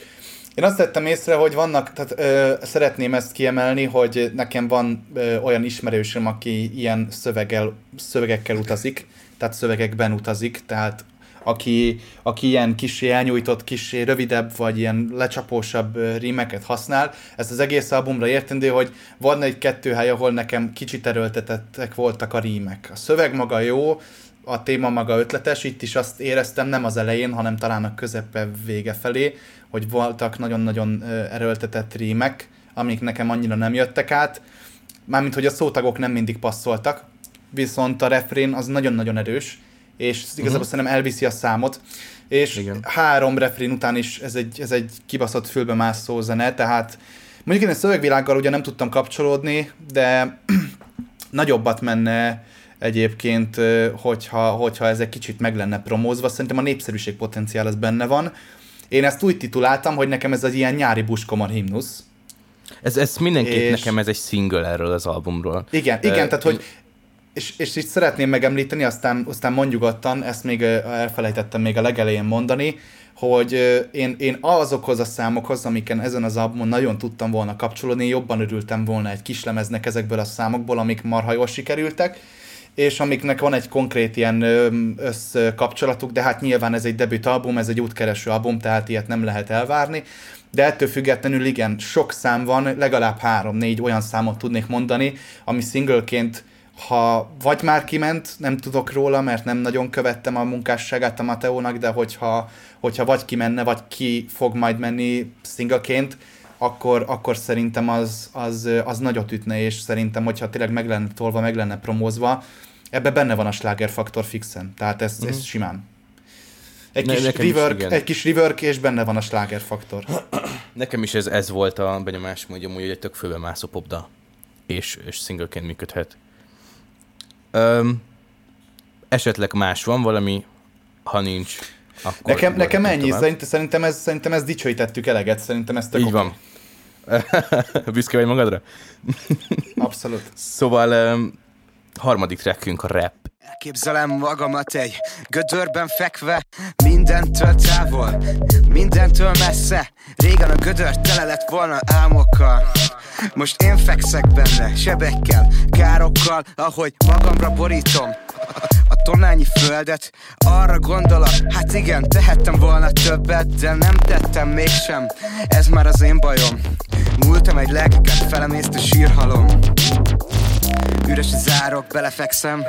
Én azt tettem észre, hogy vannak, tehát ö, szeretném ezt kiemelni, hogy nekem van ö, olyan ismerősöm, aki ilyen szöveggel, szövegekkel utazik, tehát szövegekben utazik, tehát aki, aki ilyen kisé elnyújtott, kisé rövidebb, vagy ilyen lecsapósabb rímeket használ. Ez az egész albumra értendő, hogy van egy-kettő hely, ahol nekem kicsit erőltetettek voltak a rímek. A szöveg maga jó, a téma maga ötletes, itt is azt éreztem, nem az elején, hanem talán a közepe vége felé, hogy voltak nagyon-nagyon erőltetett rímek, amik nekem annyira nem jöttek át, mármint hogy a szótagok nem mindig passzoltak, viszont a refrén az nagyon-nagyon erős, és igazából uh-huh. szerintem elviszi a számot, és Igen. három refrén után is ez egy, ez egy kibaszott fülbemászó zene, tehát mondjuk én a szövegvilággal ugye nem tudtam kapcsolódni, de nagyobbat menne egyébként, hogyha, hogyha ez egy kicsit meg lenne promózva. Szerintem a népszerűség potenciál az benne van. Én ezt úgy tituláltam, hogy nekem ez az ilyen nyári buskomar himnusz. Ez, ez mindenképp És- nekem ez egy single erről az albumról. Igen, igen, tehát hogy és, és itt szeretném megemlíteni, aztán, aztán mondjuk nyugodtan, ezt még elfelejtettem még a legelején mondani, hogy én, én azokhoz a számokhoz, amiken ezen az albumon nagyon tudtam volna kapcsolódni, jobban örültem volna egy kislemeznek ezekből a számokból, amik marha jól sikerültek, és amiknek van egy konkrét ilyen összkapcsolatuk, de hát nyilván ez egy debüt album, ez egy útkereső album, tehát ilyet nem lehet elvárni. De ettől függetlenül igen, sok szám van, legalább három-négy olyan számot tudnék mondani, ami singleként ha vagy már kiment, nem tudok róla, mert nem nagyon követtem a munkásságát a Mateónak, de hogyha, hogyha vagy kimenne, vagy ki fog majd menni singleként, akkor, akkor szerintem az, az, az nagyot ütne, és szerintem, hogyha tényleg meg lenne tolva, meg lenne promózva, ebbe benne van a slágerfaktor fixen, tehát ez, mm. ez simán. Egy Ne- kis, rework, egy kis rework, és benne van a slágerfaktor. Nekem is ez, ez volt a benyomásom, hogy amúgy egy tök fölbemászó popda, és, és singleként működhet. Öm, esetleg más van valami, ha nincs, akkor... Nekem, nekem ennyi, tovább. szerint, szerintem, ez, szerintem ezt dicsőítettük eleget, szerintem ezt tök Így oké. van. Büszke vagy magadra? Abszolút. Szóval öm, harmadik trackünk a rap. Elképzelem magamat egy gödörben fekve, mindentől távol, mindentől messze. Régen a gödör tele lett volna álmokkal. Most én fekszek benne, sebekkel, károkkal, ahogy magamra borítom a tonnányi földet. Arra gondolok, hát igen, tehettem volna többet, de nem tettem mégsem. Ez már az én bajom. Múltam egy lelkeket, felemészt a sírhalom. Üres a zárok, belefekszem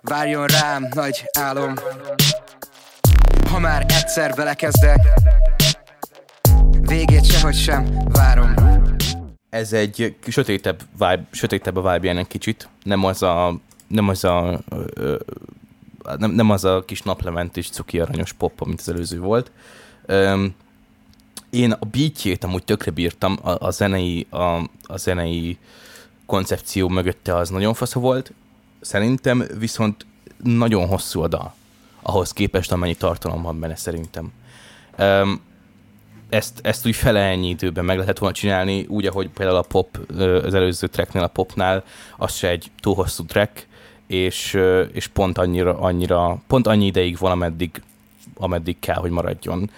Várjon rám, nagy álom Ha már egyszer belekezdek Végét sehogy sem várom Ez egy sötétebb vibe, sötétebb a vibe egy kicsit. Nem az a, nem az a, nem, nem az a kis naplementés cuki aranyos pop, mint az előző volt. Öm, én a beatjét amúgy tökre bírtam, a, a zenei, a, a zenei koncepció mögötte az nagyon fasza volt. Szerintem viszont nagyon hosszú a dal. Ahhoz képest, amennyi tartalom van benne szerintem. Um, ezt, ezt úgy fele ennyi időben meg lehet volna csinálni, úgy, ahogy például a pop, az előző tracknél, a popnál, az se egy túl hosszú track, és, és pont annyira, annyira, pont annyi ideig van, ameddig, ameddig kell, hogy maradjon.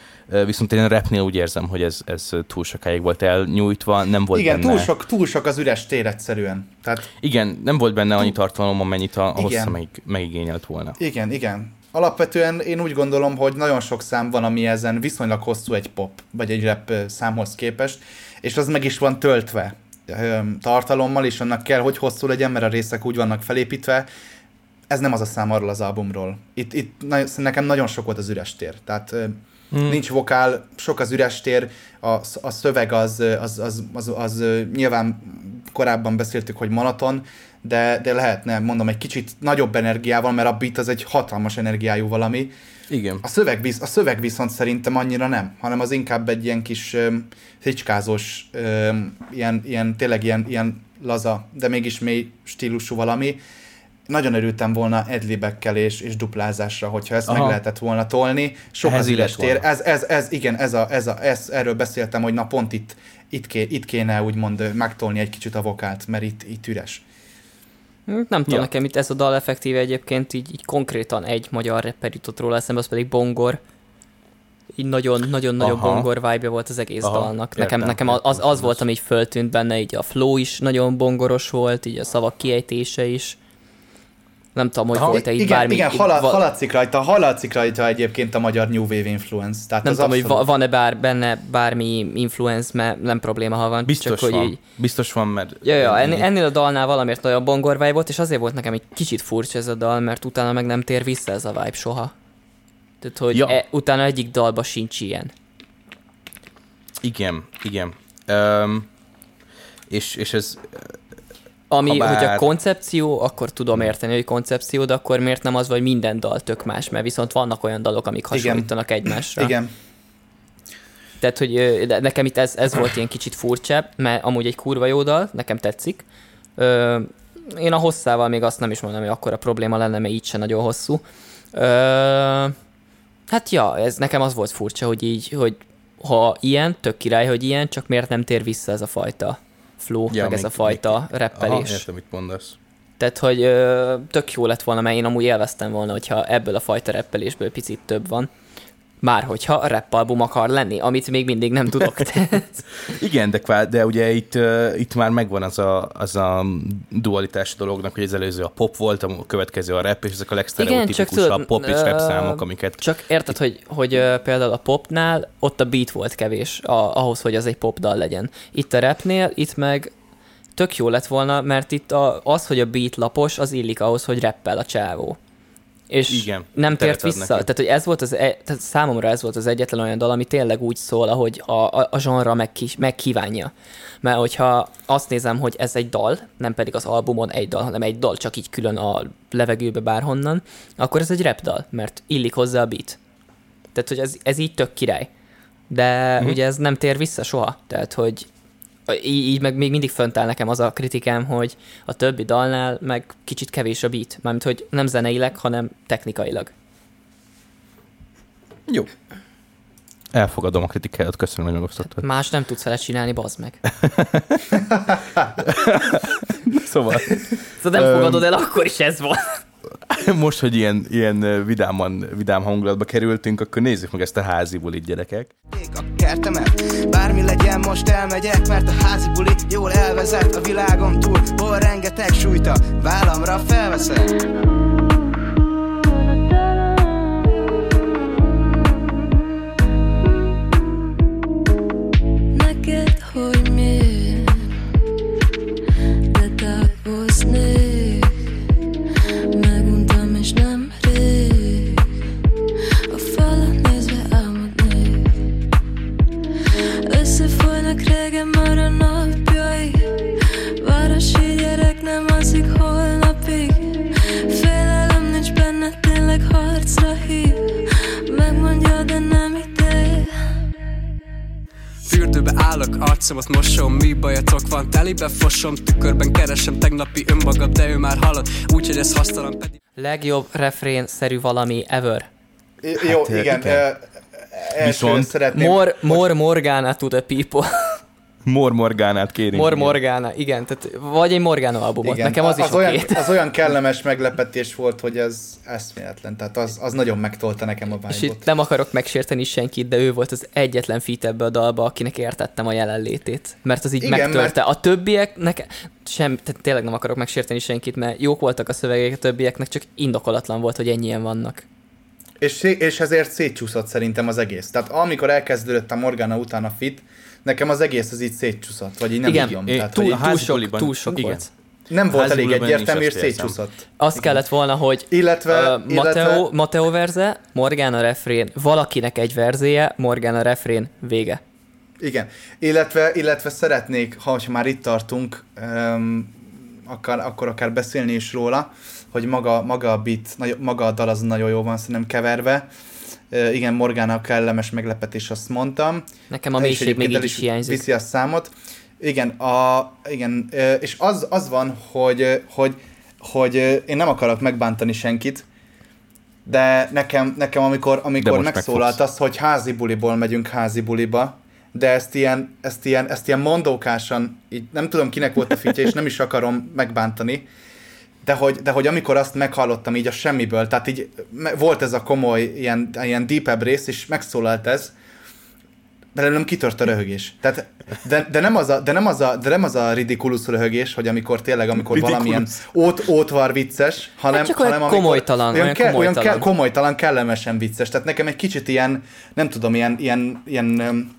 Viszont én a rapnél úgy érzem, hogy ez, ez túl sokáig volt elnyújtva, nem volt Igen, benne... túl sok, túl sok az üres tér egyszerűen. Tehát Igen, nem volt benne annyi tartalom, amennyit a, a hossza meg, megigényelt volna. igen, igen. Alapvetően én úgy gondolom, hogy nagyon sok szám van, ami ezen viszonylag hosszú egy pop, vagy egy rap számhoz képest, és az meg is van töltve tartalommal, és annak kell, hogy hosszú legyen, mert a részek úgy vannak felépítve. Ez nem az a szám arról az albumról. Itt, itt nekem nagyon sok volt az üres tér. Tehát hmm. nincs vokál, sok az üres tér, a, a szöveg az, az, az, az, az, az nyilván korábban beszéltük, hogy monoton, de, de lehetne, mondom, egy kicsit nagyobb energiával, mert a beat az egy hatalmas energiájú valami. Igen. A szöveg, visz, a szöveg viszont szerintem annyira nem, hanem az inkább egy ilyen kis öm, fricskázós, öm, ilyen, ilyen, tényleg ilyen, ilyen laza, de mégis mély stílusú valami. Nagyon örültem volna edlibekkel és, és duplázásra, hogyha ezt Aha. Meg lehetett volna tolni. Sok Ehhez az üres tér. Ez, ez, ez, igen, ez, a, ez, a, ez, erről beszéltem, hogy na pont itt, itt, ké, itt kéne úgymond megtolni egy kicsit a vokált, mert itt, itt üres. Hm, Nem tudom, Ja. nekem itt ez a dal effektíve egyébként így, így konkrétan egy magyar rapper jutott róla eszembe, az pedig Bongor. így nagyon-nagyon-nagyon bongor vibe volt az egész Aha, dalnak. Nekem, értem, nekem az, az volt, ami így föltűnt benne, így a flow is nagyon bongoros volt, így a szavak kiejtése is. Nem tudom, hogy Aha, volt-e itt igen, bármi... igen hala, va- haladszik rajta, haladszik rajta egyébként a magyar New Wave influence. Tehát nem az tudom, hogy abszolút- va- van-e bár, benne bármi influence, mert nem probléma, ha van. Biztos csak, van. hogy így, Biztos van, mert... Ja, ja, ennél, ennél a dalnál valamiért nagyon bongor vibe volt, és azért volt nekem egy kicsit furcsa ez a dal, mert utána meg nem tér vissza ez a vibe soha. Tehát, hogy Ja. ja. e, utána egyik dalba sincs ilyen. Igen, igen. Um, és, és ez... Ami, bár... bár- hogy a koncepció, akkor tudom érteni, hogy koncepció, de akkor miért nem az, hogy minden dal tök más, mert viszont vannak olyan dalok, amik Igen. hasonlítanak egymásra. Igen. Tehát, hogy de nekem itt ez, ez volt ilyen kicsit furcsább, mert amúgy egy kurva jó dal, nekem tetszik. Ö, én a hosszával még azt nem is mondom, hogy akkora probléma lenne, mert így se nagyon hosszú. Ö, hát ja, ez nekem az volt furcsa, hogy így, hogy ha ilyen, tök király, hogy ilyen, csak miért nem tér vissza ez a fajta flow, ja, meg ez a fajta még- reppelés. Aha, értem, mit mondasz. Tehát, hogy ö, tök jó lett volna, mert én amúgy élveztem volna, hogyha ebből a fajta reppelésből picit több van. Már hogyha a rap album akar lenni, amit még mindig nem tudok. Igen, de, kvá, de ugye itt, uh, itt már megvan az a, az a dualitás a dolognak, hogy az előző a pop volt, a következő a rap, és ezek a legsztereotipikusabb pop és rap számok, amiket... csak érted, hogy, hogy ö, például a popnál ott a beat volt kevés a, ahhoz, hogy az egy popdal legyen. Itt a rapnél, itt meg tök jó lett volna, mert itt a, az, hogy a beat lapos, az illik ahhoz, hogy rappel a csávó. És Igen, nem tért vissza. neki. Tehát, hogy ez volt az, e, tehát számomra ez volt az egyetlen olyan dal, ami tényleg úgy szól, ahogy a, a, a zsonra megki, megkívánja. Mert hogyha azt nézem, hogy ez egy dal, nem pedig az albumon egy dal, hanem egy dal csak így külön a levegőbe bárhonnan, akkor ez egy rap dal, mert illik hozzá a beat. Tehát, hogy ez, ez így tök király. De Mhm. ugye ez nem tér vissza soha. Tehát, hogy így, így meg még mindig fönt áll nekem az a kritikám, hogy a többi dalnál meg kicsit kevés a beat. Mármint, hogy nem zeneileg, hanem technikailag. Jó. Elfogadom a kritikáját, köszönöm, hogy megosztottad. Más nem tudsz vele csinálni, bazd meg. Szóval Szóval nem fogadod el, akkor is ez van. most, hogy ilyen, ilyen vidáman, vidám hangulatba kerültünk, akkor nézzük meg ezt a házi bulit, gyerekek. Ég a kertemet Bármi legyen, most elmegyek, mert a házi buli jól elvezet a világon túl, hol rengeteg súlyta, vállamra felveszek. Neked, hogy miért De távoznék arcomat mosom, mi bajatok van Telibe fosom, tükörben keresem tegnapi önmagam De ő már halott, úgyhogy ez hasztalan pedig Legjobb refrén-szerű valami ever. I- Jó, Hát, igen. igen. Elsőre Viszont- szeretném... More, more Morgana to the people. Mor Morgánát kérünk. More Morgana, igen. Tehát vagy egy Morgana albumot. Igen, Nekem az, is az, olyan, oké. az olyan kellemes meglepetés volt, hogy ez eszméletlen. Tehát az, az nagyon megtolta nekem a És vibe itt nem akarok megsérteni senkit, de ő volt az egyetlen fit ebbe a dalba, akinek értettem a jelenlétét. Mert az így Igen, megtörte. A többiek, nekem, sem, tehát tényleg nem akarok megsérteni senkit, mert jók voltak a szövegek a többieknek, csak indokolatlan volt, hogy ennyien vannak. És, és ezért szétcsúszott szerintem az egész. Tehát amikor elkezdődött a Morgana után a fit, nekem az egész az így szétcsúszott, vagy így nem Igen, tudom. é- Tehát, túl- a így túl sok, túl sok igen. volt. nem volt elég egyértelmű, és szétcsúszott. Azt kellett volna, hogy Illetve, uh, illetve Mateo, Mateo verze, Morgana refrén, valakinek egy verzéje, Morgana refrén, vége. Igen, illetve, illetve szeretnék, ha már itt tartunk, um, akar, akkor akár beszélni is róla, hogy maga, maga a beat, nagy, maga a dal az nagyon jó van szerintem keverve. Igen, Morgana a kellemes meglepetés, azt mondtam. Nekem a mélység még így is hiányzik. Viszi a számot. Igen, a, igen és az, az van, hogy, hogy, hogy én nem akarok megbántani senkit, de nekem, nekem amikor, amikor megszólalt megfogsz. az, hogy házi buliból megyünk házi buliba, de ezt ilyen, ezt ilyen, ezt ilyen mondókásan, így nem tudom kinek volt a fitje, és nem is akarom megbántani, de hogy, de hogy amikor azt meghallottam így a semmiből, tehát így volt ez a komoly, ilyen, ilyen deepebb rész, és megszólalt ez, belőlem kitört a röhögés. Tehát, de, de, nem az a, de, nem az a, de nem az a ridiculous röhögés, hogy amikor tényleg, amikor Ridiculous. valamilyen ót, ótvar vicces, hanem, Hát csak olyan hanem amikor, komolytalan, olyan, olyan ke, olyan komolytalan. ke, komolytalan, kellemesen vicces. Tehát nekem egy kicsit ilyen, nem tudom, ilyen, ilyen, ilyen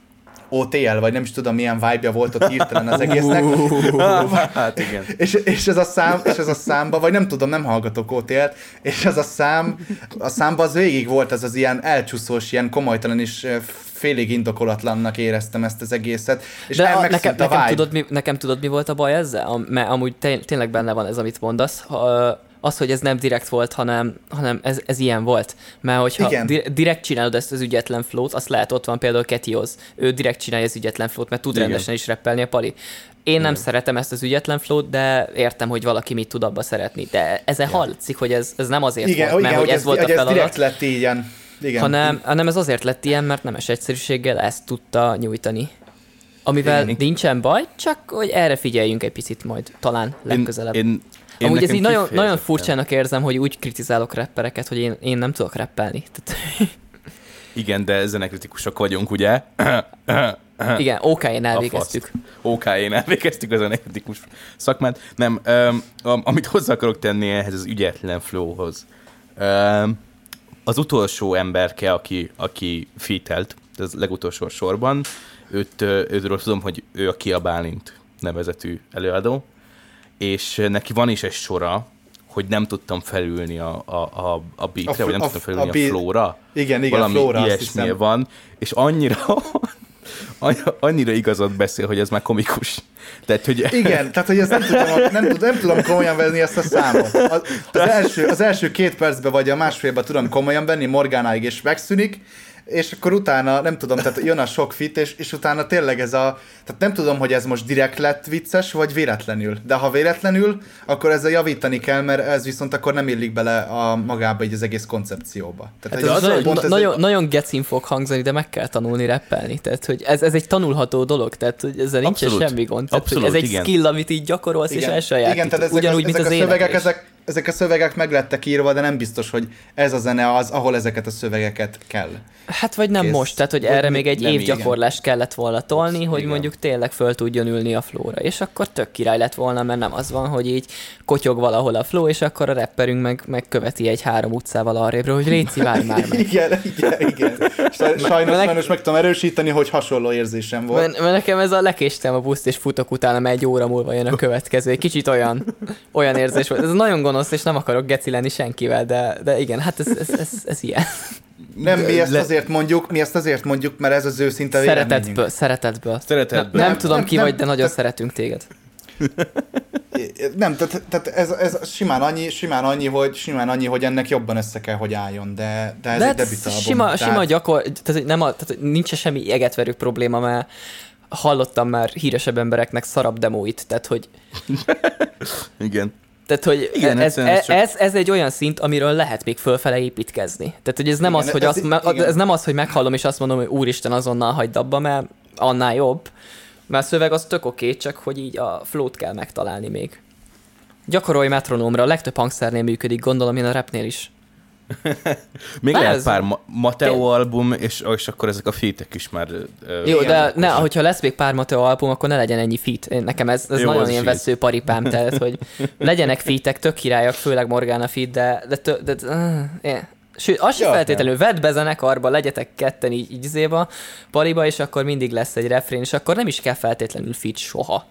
OTL, vagy nem is tudom, milyen vibe volt ott hirtelen az egésznek. hát igen. És, és, ez a szám, és ez a számba, vagy nem tudom, nem hallgatok OTL-t, és ez a szám, a számba az végig volt ez az ilyen elcsúszós, ilyen komolytalan és félig indokolatlannak éreztem ezt az egészet. És De a, nekem, a nekem, tudod, mi, nekem tudod, mi volt a baj ezzel? Mert amúgy té- tényleg benne van ez, amit mondasz. Ha, az, hogy ez nem direkt volt, hanem, hanem ez, ez ilyen volt. Mert hogyha Igen. di- direkt csinálod ezt az ügyetlen flót, azt lehet ott van például Ketioz. Ő direkt csinálja az ügyetlen flót, mert tud Igen. rendesen is reppelni a pali. Én nem szeretem ezt az ügyetlen flót, de értem, hogy valaki mit tud abba szeretni. De ezen hallatszik, hogy ez, ez nem azért igen, volt, igen, mert hogy ez volt a hogy ez feladat, direkt lett ilyen. Igen. hanem, hanem ez azért lett ilyen, mert nemes egyszerűséggel ezt tudta nyújtani. Amivel Igen. nincsen baj, csak hogy erre figyeljünk egy picit majd, talán legközelebb. Én, én, én Amúgy ez így nagyon, nagyon furcsának érzem, hogy úgy kritizálok rappereket, hogy én, én nem tudok rappelni. Tehát, Igen, de zenekritikusok vagyunk, ugye? igen, OK-én A elvégeztük. faszt. OK, én elvégeztük a zenekritikus szakmát. Nem, um, amit hozzá akarok tenni ehhez az ügyetlen flowhoz. Um, az utolsó emberke, aki, aki fitelt, az legutolsó sorban, őt, ö, őről tudom, hogy ő a Kia Bálint nevezetű előadó, és neki van is egy sora, hogy nem tudtam felülni a, a, a, a beatre, fl- vagy nem a- tudtam felülni a a, beat- flowra. Igen, igen, Valami Flóra, ilyesmi van, és annyira, annyira igazat beszél, hogy ez már komikus. Tehát, hogy Igen, tehát hogy ezt nem tudom, nem, tudom, nem tudom komolyan venni ezt a számot. Az, az, első, az első két percben vagy a másfélben tudom komolyan venni, Morgánáig és megszűnik, és akkor utána, nem tudom, tehát jön a sok fit, és, és utána tényleg ez a, tehát nem tudom, hogy ez most direkt lett vicces, vagy véletlenül. De ha véletlenül, akkor ezzel javítani kell, mert ez viszont akkor nem illik bele a magába így az egész koncepcióba. Tehát Hát egy- ez nagyon, pont ez nagyon, egy- nagyon gecin fog hangzani, de meg kell tanulni rappelni. Tehát, hogy ez, ez egy tanulható dolog, tehát hogy ezzel nincs semmi gond. Tehát, Abszolút, hogy ez egy igen. skill, amit így gyakorolsz és elsajátítod. Igen, tehát ezek, Ugyanúgy, ezek mint az a szövegek, ezek, ezek a szövegek meg lettek írva, de nem biztos, hogy ez a zene az, ahol ezeket a szövegeket kell. Hát vagy nem Kész. most, tehát hogy erre még egy nem, év igen. gyakorlást kellett volna tolni, hogy igen. mondjuk tényleg föl tudjon ülni a flóra, és akkor tök király lett volna, mert nem az van, hogy így kotyog valahol a flow, és akkor a rapperünk meg, meg követi egy három utcával arrébről, hogy Réci, várj már meg. Igen, igen, igen. Saj- Sajnos, sajnos meg tudom erősíteni, hogy hasonló érzésem volt. Mert, mert nekem ez a lekéstem a buszt, és futok utána, mert egy óra múlva jön a következő. Egy kicsit olyan, olyan érzés volt. Ez nagyon gonosz, és nem akarok geci lenni senkivel, de, de igen, hát ez, ez, ez, ez ilyen. Nem, mi ezt Le- azért mondjuk, mi ezt azért mondjuk, mert ez az őszinte. Szeretetből, szeretetből. Szeretetből. Nem, nem Nem, tudom nem, ki nem, vagy, de nagyon tehát- szeretünk téged. Nem, tehát, tehát ez, ez simán, annyi, simán, annyi, hogy, simán annyi, hogy ennek jobban össze kell, hogy álljon, de, de ez De egy hát debütalbum. sima, tehát- sima gyakor, tehát, nem a, tehát nincs semmi egetverő probléma, mert hallottam már híresebb embereknek szarab demóit, tehát hogy, igen. Tehát, hogy Igen, ez, egyszerűen ez, csak- ez, ez, egy olyan szint, amiről lehet még fölfele építkezni. Tehát, hogy ez nem, Igen, az, hogy ez- azt, igen. ez nem az, hogy meghallom, és azt mondom, hogy úristen, azonnal hagyd abba, mert annál jobb. Mert a szöveg az tök oké, csak hogy így a flót kell megtalálni még. Gyakorolj metronómra, a legtöbb hangszernél működik, gondolom én a rapnél is. Még Na, lehet ez- pár Ma- Mateo album, és, és akkor ezek a fétek is már... ö, Jó, de ne, hogyha lesz még pár Mateo album, akkor ne legyen ennyi. Én, nekem ez, ez Jó, nagyon ilyen vesző paripám, tehát, hogy legyenek featek, tök királyak, főleg Morgana feat, de, de, tö, de, de uh, yeah. Sőt, az sem feltétlenül, vedd be zenekarba, legyetek ketten így, így zéba, paliba, és akkor mindig lesz egy refrén, és akkor nem is kell feltétlenül feat soha.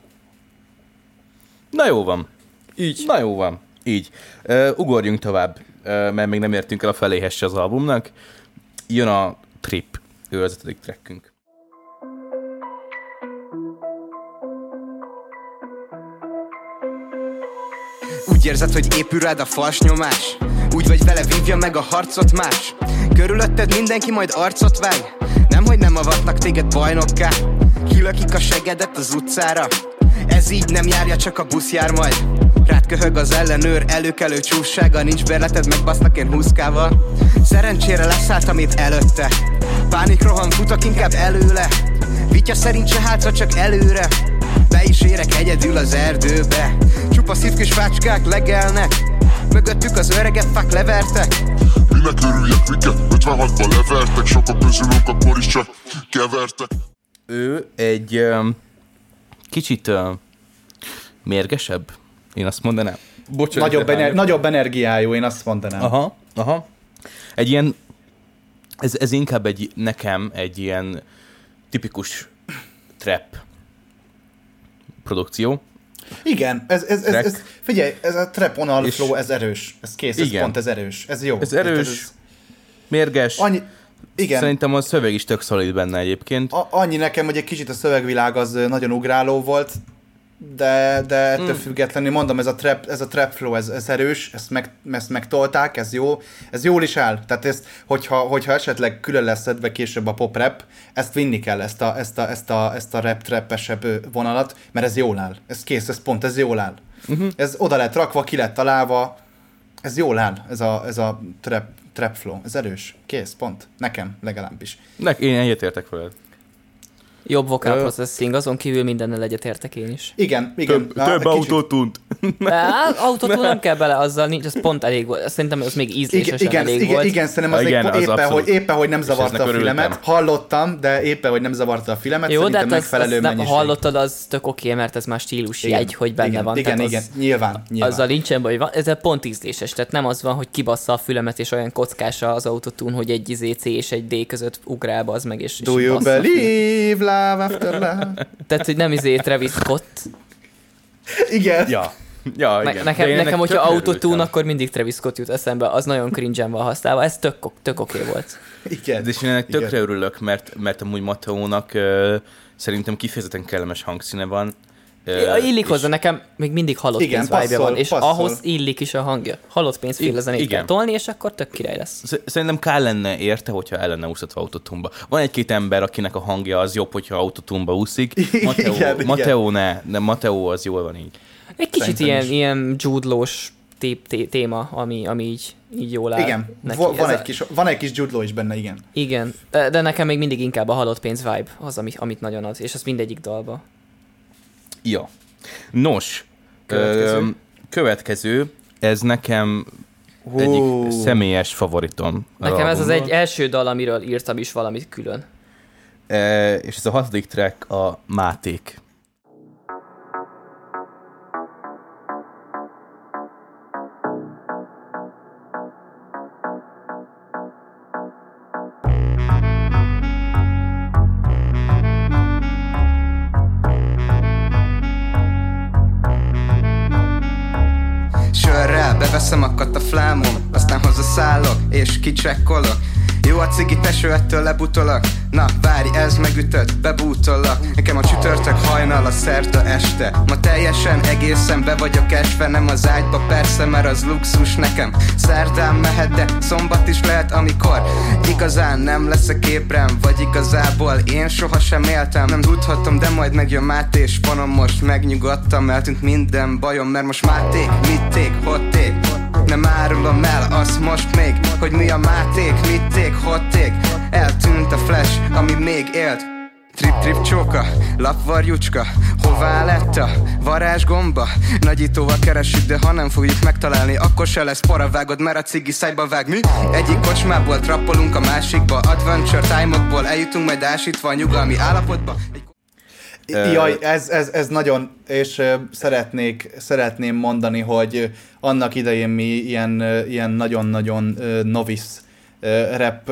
Na jó van. Így. Na jó van. Így. Uh, ugorjunk tovább, uh, mert még nem értünk el a feléhez se az albumnak. Jön a Trip, ő az ötödik trackünk. Úgy érzed, hogy épül rád a fals nyomás? Úgy vagy vele, vívja meg a harcot más? Körülötted mindenki majd arcot vág? Nem, hogy nem avatnak téged bajnokká. Kilökik a segedet az utcára? Ez így nem járja, csak a busz jár majd Rád köhög az ellenőr, előkelő csússága Nincs bérleted, megbasznak én húszkával Szerencsére leszálltam itt előtte. Pánik rohan, futok inkább előle. Vitya szerint se hátra, csak előre. Be is érek egyedül az erdőbe. Csupa szívkis fácskák legelnek. Mögöttük az öregek fák levertek. Minek örüljek, miket 56-ba levertek Sokak közülünk akkor is csak kevertek. Ő egy um, kicsit uh, mérgesebb, én azt mondanám. Bocsánat, Nagyobb, ener- nagyobb energiájú, én azt mondanám. Aha, aha. Egy ilyen, ez, ez inkább egy, nekem egy ilyen tipikus trap produkció. Igen, ez, ez, ez, ez, figyelj, ez a trap on És- flow, ez erős. Ez kész, ez Igen. pont, ez erős. Ez jó. Ez erős, ez- mérges. Annyi, igen, Szerintem a szöveg is tök szolid benne egyébként. a, annyi nekem, hogy egy kicsit a szövegvilág az nagyon ugráló volt, de, de ettől Hmm. függetlenül mondom, ez a trap, ez a trap flow, ez, ez erős, ezt, meg, ezt megtolták, ez jó, ez jól is áll. Tehát ezt, hogyha, hogyha esetleg külön lesz szedve később a pop rap, ezt vinni kell, ezt a, ezt a, ezt a, ezt a rap trapesebb ö, vonalat, mert ez jól áll. Ez kész, ez pont, ez jól áll. Uh-huh. Ez oda lett rakva, ki lett találva, ez jól áll, ez a, ez a trap, trap flow, ez erős. Kész, pont. Nekem legalábbis. Ne, én egyetértek veled. Jobb vocal processing, azon kívül mindennel egyetértek én is. Igen, igen. Több, több kicsit- autótunt. Hát, autótól nem kell bele, azzal nincs, az pont elég volt. Szerintem az még ízlésesen igen, elég igen, volt. igen, szerintem az, Igen, az éppen, abszolút. hogy, éppen, hogy nem zavarta a filemet. Hallottam, de éppen, hogy nem zavarta a filemet, Jó, de szerintem hát az, megfelelő az nem, mennyiség. hallottad, az tök oké, mert ez már stílus Igen, jegy, hogy benne igen, van. Igen, igen, az, nyilván, nyilván. Azzal nincsen baj, van, ez pont ízléses, tehát nem az van, hogy kibassza a fülemet, és olyan kockása az autotune, hogy egy izé C és egy D között ugrál az meg, és, Do you believe love after love? Tehát, hogy nem izé Travis Scott. Igen. Ja. Ja, Ne, igen. nekem, De én nekem ennek hogyha autotune, akkor mindig Travis Scott jut eszembe, az nagyon cringe van használva, ez tök, tök oké volt. Igen. És én ennek Igen. tökre örülök, mert, mert amúgy Mateónak uh, szerintem kifejezetten kellemes hangszíne van. Ja, illik hozzá, nekem még mindig halott Igen, pénz passzol, van, és passzol. ahhoz illik is a hangja. Halott pénzféle zenét igen. kell tolni, és akkor tök király lesz. Sz- Szerintem kell lenne érte, hogyha el lenne úszatva autotumba. Van egy-két ember, akinek a hangja az jobb, hogyha autotumba úszik. Mateo, Igen, igen. Mateo ne, de Mateo az jól van így. Egy kicsit Szerintem ilyen, is. ilyen té- téma, ami, ami így, így jól áll Igen, neki. Va- van, Ez egy kis, van egy kis Jude Law is benne, igen. Igen, de, de nekem még mindig inkább a halott pénz vibe az, amit, amit nagyon az, és az mindegyik dalba. Ja. Nos, Következő. öm, következő ez nekem Hú. egyik személyes favoritom. Nekem ez az egy első dal, amiről írtam is valamit külön. E, és ez a hatodik track a Máték. Kataflámom Aztán hazaszállok és kicsekkolok. Jó a cigi teső, ettől lebutolok. Na várj, ez megütött, bebútolok Nekem a csütörtök hajnal a szerta este. Ma teljesen egészen be vagyok esve Nem az ágyba persze, mert az luxus nekem. Szerdán mehet, de szombat is lehet amikor Igazán nem leszek ébren Vagy igazából én sohasem éltem. Nem tudhatom, de majd megjön Máté és panom Most megnyugodtam, eltűnt minden bajom Mert most Máték, mitték, hotték nem árulom el azt most még Hogy mi a máték, mitték, hotték Eltűnt a flash, ami még élt. Trip trip csóka, lapvarjucska Hová lett a varázsgomba? Nagyítóval keresjük, de ha nem fogjuk megtalálni Akkor se lesz paravágod, mert a cigi szájba vág. Mi? Egyik kocsmából trappolunk a másikba. Adventure time-okból eljutunk majd ásítva a nyugalmi állapotba. Egy Jaj, ez, ez, ez nagyon, és szeretnék, szeretném mondani, hogy annak idején mi ilyen, ilyen nagyon-nagyon novice rap,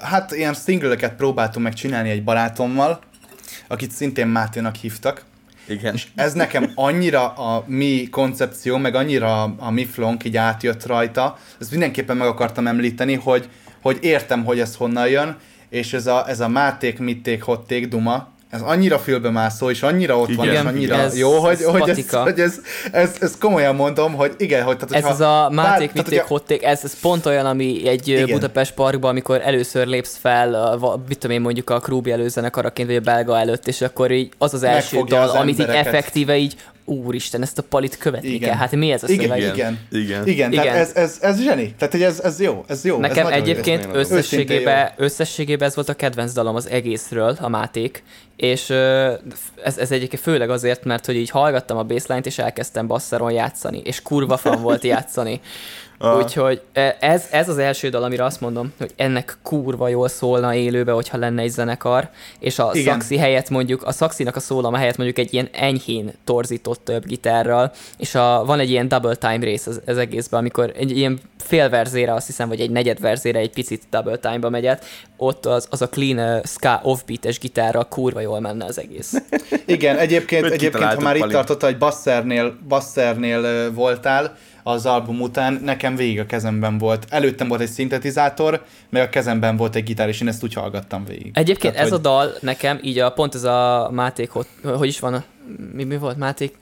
hát ilyen singleket próbáltunk meg csinálni egy barátommal, akit szintén Máténak hívtak, Igen. és ez nekem annyira a mi koncepció, meg annyira a, mi flonk így átjött rajta, ezt mindenképpen meg akartam említeni, hogy, hogy értem, hogy ez honnan jön, és ez a, ez a máték, mitték, hotték, duma, ez annyira fülbemászó, és annyira ott van, és Igen, annyira ez- jó, hogy, ez hogy, ez, hogy ez, ez, ez, komolyan mondom, hogy igen, hogy tehát, Ez az a bár- máték, tehát, mitték, hogyha- hotték, ez, ez pont olyan, ami egy Igen. Igen. Budapest parkban, amikor először lépsz fel, a, mit tudom én mondjuk a Krúbi előzenekaraként, vagy a belga előtt, és akkor így az az első Megfogja dal, az amit így effektíve így úristen, ezt a palit követni Igen. kell. Hát mi ez a Igen, szöveg? igen. Igen. Igen, igen. Igen. tehát ez, ez, ez zseni. Tehát, hogy ez, ez jó, ez jó. Nekem ez egyébként jó. összességében, összességében ez volt a kedvenc dalom az egészről, a Máték, és ez, ez egyébként főleg azért, mert hogy így hallgattam a bassline-t, és elkezdtem basszeron játszani, és kurva fan volt játszani. Ah. Úgyhogy e, ez, ez az első dal, amire azt mondom, hogy ennek kurva jól szólna élőbe, hogyha lenne egy zenekar, és a Igen. szaxi helyett mondjuk, a szaxinak a szólama helyett mondjuk egy ilyen enyhén torzított több gitárral, és a, van egy ilyen double time rész az, az egészben, amikor egy ilyen fél verzére, azt hiszem, vagy egy negyed verzére egy picit double time-ba megyet, ott az, az a clean uh, ska offbeates gitárral kurva jól menne az egész. Igen, egyébként, egyébként ha már itt tartotta, hogy basszernél, basszernél voltál az album után, nekem végig a kezemben volt. Előttem volt egy szintetizátor, meg a kezemben volt egy gitár, és én ezt úgy hallgattam végig. Egyébként Tehát, ez hogy- a dal nekem, így a, pont ez a Máték, hot, hogy is van, a, mi, mi volt, Máték,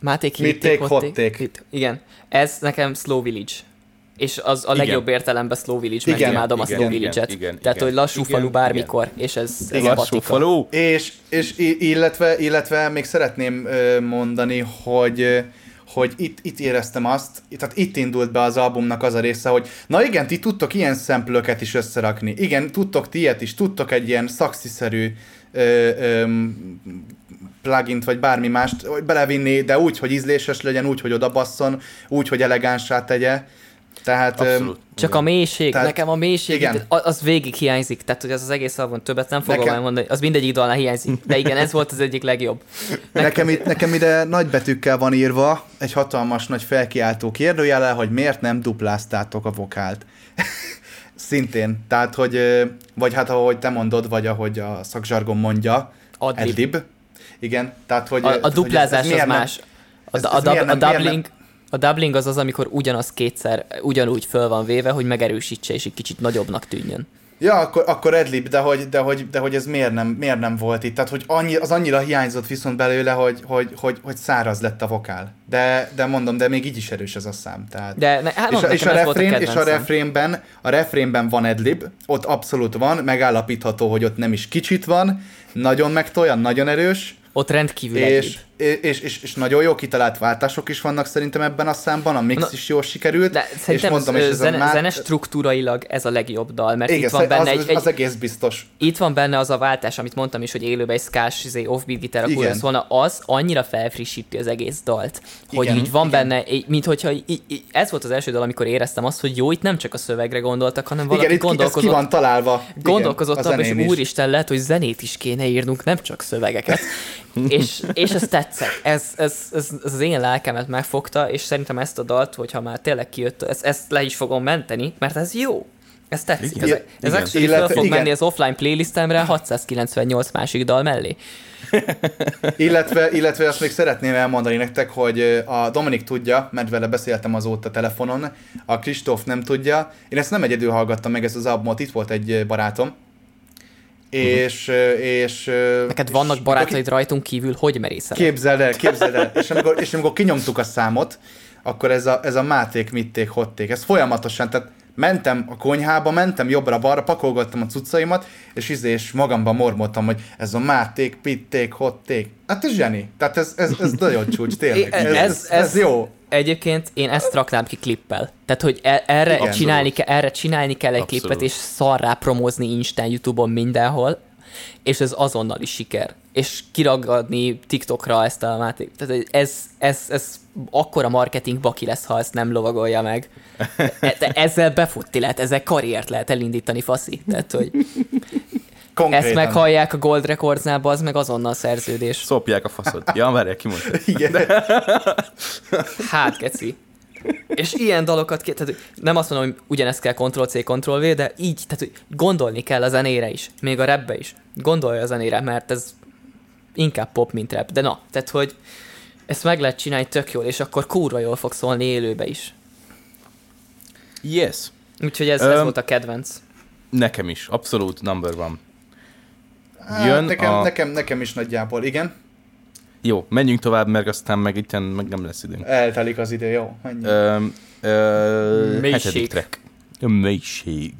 Máték, hitték, take, hot take. hit- Igen, ez nekem Slow Village. És az a Igen. legjobb értelemben Slow Village, mert Igen, imádom a igen, Slow igen, Village-et. igen, Tehát, igen. hogy lassú Igen, falu bármikor, és ez, ez Igen. a Lassú falu. És, és illetve, illetve még szeretném mondani, hogy hogy itt, itt éreztem azt, tehát itt indult be az albumnak az a része, hogy na igen, ti tudtok ilyen szemplőket is összerakni. Igen, tudtok ti ilyet is, tudtok egy ilyen szaxiszerű ö, ö, plugint, vagy bármi mást belevinni, de úgy, hogy ízléses legyen, úgy, hogy odabasszon, úgy, hogy elegánsá tegye. Tehát Abszolút. Csak a mélység, Tehát- nekem a mélység, igen. az végig hiányzik, tehát hogy az az egész album többet nem fogom Nekem- elmondani, az mindegyik dalnál hiányzik, de igen, ez volt az egyik legjobb. Nekem, itt, nekem ide nagybetűkkel van írva egy hatalmas nagy felkiáltó kérdőjele, hogy miért nem dupláztátok a vokált. Szintén. Tehát, hogy, vagy hát ahogy te mondod, vagy ahogy a szakzsargon mondja, Adlib. adlib. Igen, tehát, hogy... A, a hogy ez- duplázás ez az miért nem- más. A, ez- a, ez dub, miért a, nem- miért nem- doubling, a doubling az az, amikor ugyanaz kétszer, ugyanúgy föl van véve, hogy megerősítse, és egy kicsit nagyobbnak tűnjön. Ja, akkor, akkor adlib, de hogy, de, hogy, de hogy ez miért nem, miért nem volt itt? Tehát, hogy annyi, az annyira hiányzott viszont belőle, hogy, hogy, hogy, hogy száraz lett a vokál. De, de mondom, de még így is erős ez a szám. Tehát... De ne, hát és, a, és, a refrén, és a refrénben, a refrénben van adlib, ott abszolút van, megállapítható, hogy ott nem is kicsit van, nagyon megtolja, nagyon erős, Ott rendkívül és, egyéb. És, és, és, nagyon jó kitalált váltások is vannak szerintem ebben a számban, a mix Na, is jól sikerült. De és mondom, és ez zene, a má... zene struktúrailag ez a legjobb dal, mert Igen, itt van benne az, egy, egy, az egész biztos. itt van benne az a váltás, amit mondtam is, hogy élőben egy skás izé, offbeat gitár Igen. akkor szólna, az annyira felfrissíti az egész dalt, hogy Igen, így van igen. benne, így- mint hogyha így, így, ez volt az első dal, amikor éreztem azt, hogy jó, itt nem csak a szövegre gondoltak, hanem valaki Igen, itt ki, ez ki gondolkozott, van találva. Igen, gondolkozott a abban, és úristen, lehet, hogy zenét is kéne írnunk, nem csak szövegeket. és, és ez tetszett. Ez, ez, ez, ez, az én lelkemet megfogta, és szerintem ezt a dalt, hogyha már tényleg kijött, ezt, ezt le is fogom menteni, mert ez jó. Ez tetszik. Igen. Ez, ez Igen. actually Illetve- fog igen. menni az offline playlistemre 698 másik dal mellé. Illetve, illetve azt még szeretném elmondani nektek, hogy a Dominik tudja, mert vele beszéltem azóta telefonon, a Kristóf nem tudja. Én ezt nem egyedül hallgattam meg, ezt az albumot, itt volt egy barátom. És, ö, és... ö, Mhm. Neked és vannak barátaid rajtunk kívül, hogy merészel? Képzeld el, képzeld el. És amikor, és amikor kinyomtuk a számot, akkor ez a, ez a máték, mitték, hotték. Ez folyamatosan, tehát mentem a konyhába, mentem jobbra-balra, pakolgattam a cuccaimat, és izé, és magamban mormoltam, hogy ez a máték, pitték, hotték. Hát ez zseni. Tehát ez, ez, ez nagyon csúcs, tényleg. Ez, ez, ez, ez jó. Egyébként én ezt raknám ki klippel. Tehát, hogy e- erre, Igen. csinálni, ke- erre csinálni kell egy Abszolút. klippet, és szarrá promózni Instán, Youtube-on, mindenhol, és ez azonnal is siker. És kiragadni TikTokra ezt a máték. Tehát ez, ez, ez akkora marketing baki lesz, ha ezt nem lovagolja meg. De ezzel befutti lehet, ezzel karriert lehet elindítani, faszi. Tehát, hogy Konkrétan. ezt meghallják a Gold Recordsnál, az meg azonnal szerződés. Szopják a faszod. Ja, várják, ki mondta. Igen. Hát, geci. És ilyen dalokat, ké- tehát nem azt mondom, hogy ugyanezt kell Ctrl-C, Ctrl-V, de így, tehát hogy gondolni kell a zenére is, még a rapbe is. Gondolja a zenére, mert ez inkább pop, mint rap. De na, tehát hogy ezt meg lehet csinálni tök jól, és akkor kurva jól fog szólni élőbe is. Yes. Úgyhogy ez, ez Öm, volt a kedvenc. Nekem is. Abszolút number one. Hát, Jön nekem, a- nekem, nekem is nagyjából, igen. Jó, menjünk tovább, mert aztán meg itt meg nem lesz időnk. Eltelik az idő, jó. Menjünk. Ö, ö, Mélység. hetedik track. A mélység.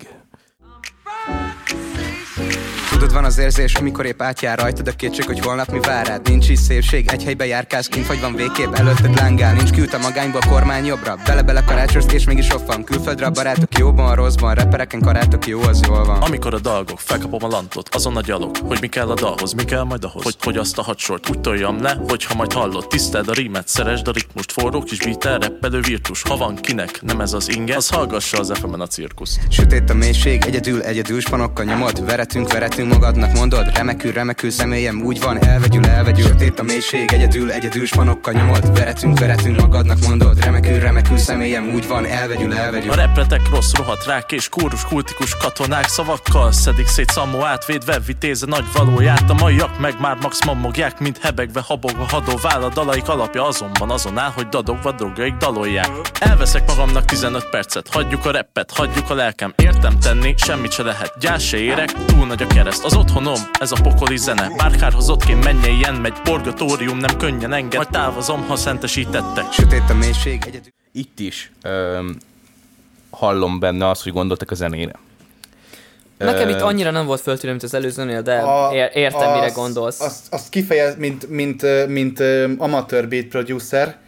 Tudod, van az érzés, amikor épp átjár rajtad a kétség, hogy holnap mi vár rád. Nincs is szépség, egy helybe járkálsz kint, vagy van végképp előtted lángál. Nincs kiút a magányba, a kormány jobbra. Bele-bele karácsolsz, és mégis van. Külföldre a barátok jóban, a rosszban, repereken karátok jó, az jól van. Amikor a dalgok, felkapom a lantot, azon a gyalog, hogy mi kell a dalhoz, mi kell majd ahhoz, hogy, hogy azt a hadsort úgy toljam le, hogyha majd hallod, tiszteld a rímet, szeresd a ritmust, forró kis beatel, reppelő virtus, ha van kinek, nem ez az inge, az hallgassa az fm a cirkusz. Sötét a mélység, egyedül, egyedül spanokkal nyomod Veretünk, veretünk magadnak mondod? Remekül, remekül személyem úgy van, elvegyül, elvegyül Sötét a mélység, egyedül, egyedül spanokkal nyomod. Veretünk, veretünk magadnak mondod. Remekül, remekül személyem úgy van, elvegyül, elvegyül A repretek rossz rohadt rák és kórus kultikus katonák szavakkal szedik szét szammoát, védve vitéze nagy valóját. A maiak meg már max mamogják, mint hebegve habogva hadó váll a dalaik alapja azonban azon áll, hogy dadogva drogjaik dalolják. Elveszek magamnak 15 percet, hagyjuk a reppet, hagyjuk a lelkem, értem tenni, semmit se lehet, gyász se érek, túl nagy a kereszt. Az otthonom, ez a pokoli zene, bárkárhoz ott kéne menjen, ilyen megy, purgatórium nem könnyen enged, majd távozom, ha szentesítettek. Sötét a mélység, egyedül Itt is öm, hallom benne azt, hogy gondoltak a zenére. Nekem itt annyira nem volt föltűnő, mint az előzőnél, de ér- értem, mire gondolsz. Azt, azt kifejez, mint, mint, mint ö, amatőr beat producer,